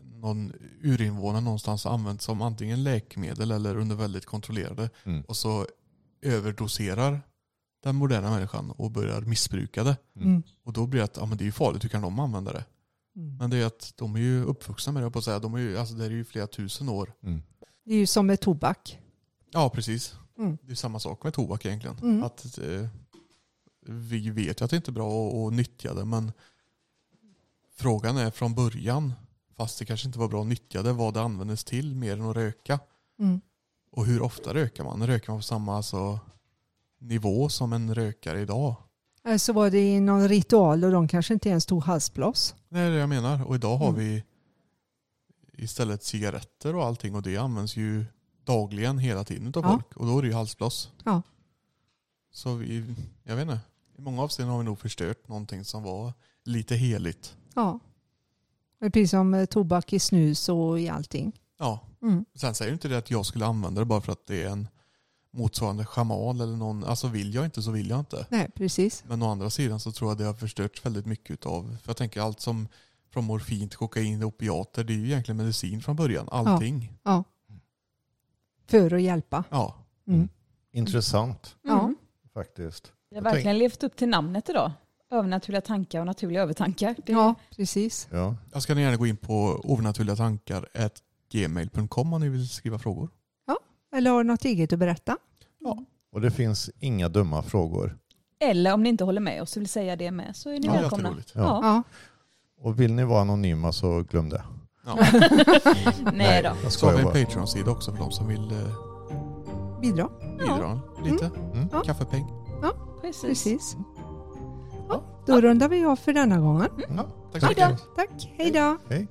någon urinvånare någonstans använt som antingen läkemedel eller under väldigt kontrollerade Mm. och så överdoserar den moderna människan och börjar missbruka det. Mm. Och då blir det att ja, men det är ju farligt, hur kan de använda det? Mm. Men det är att de är ju uppvuxna med det på att säga. De är ju, alltså det är ju flera tusen år. Mm. Det är ju som med tobak. Ja precis. Mm. Det är samma sak med tobak egentligen. Mm. Att, eh, vi vet ju att det inte är bra att, att nyttja det men frågan är från början, fast det kanske inte var bra att nyttja det, vad det användes till mer än att röka. Mm. Och hur ofta röker man? Röker man på samma alltså, nivå som en rökare idag? Eller Så var det i någon ritual och de kanske inte ens tog halsblås. Det är det jag menar. Och idag har Mm. vi istället cigaretter och allting och det används ju dagligen hela tiden av Ja. folk. Och då är det ju halsblås. Ja. Så vi, jag vet inte. I många avseenden har vi nog förstört någonting som var lite heligt. Ja. Precis som eh, tobak i snus och i allting. Ja. Mm. Sen säger inte det att jag skulle använda det bara för att det är en motsvarande schaman eller någon. Alltså vill jag inte så vill jag inte. Nej, precis. Men å andra sidan så tror jag det har förstörts väldigt mycket av. För jag tänker allt som från morfin till kokain och opiater det är ju egentligen medicin från början. Allting. Ja. För att hjälpa. Ja. Mm. Intressant Ja. Mm. faktiskt. Det har verkligen levt upp till namnet idag. Övernaturliga tankar och naturliga övertankar. Det, Ja, precis. Ja. Jag ska ni gärna gå in på overnaturliga tankar gmail.com om ni vill skriva frågor. Eller har du något eget att berätta? Och det finns inga dumma frågor. Eller om ni inte håller med oss och vill säga det med så är ni Ja, det är välkomna. Ja. Ja. Ja. Och vill ni vara anonyma så glöm det. Ja. Nej då. jag Så har vi en. Patreon-sida också för de som vill eh, Bidra. bidra lite. Mm. Ja. Kaffepeng. Precis. Precis. Ja, då rundar vi av för denna gången. Ja, tack så mycket. Tack. Hej då. Hej.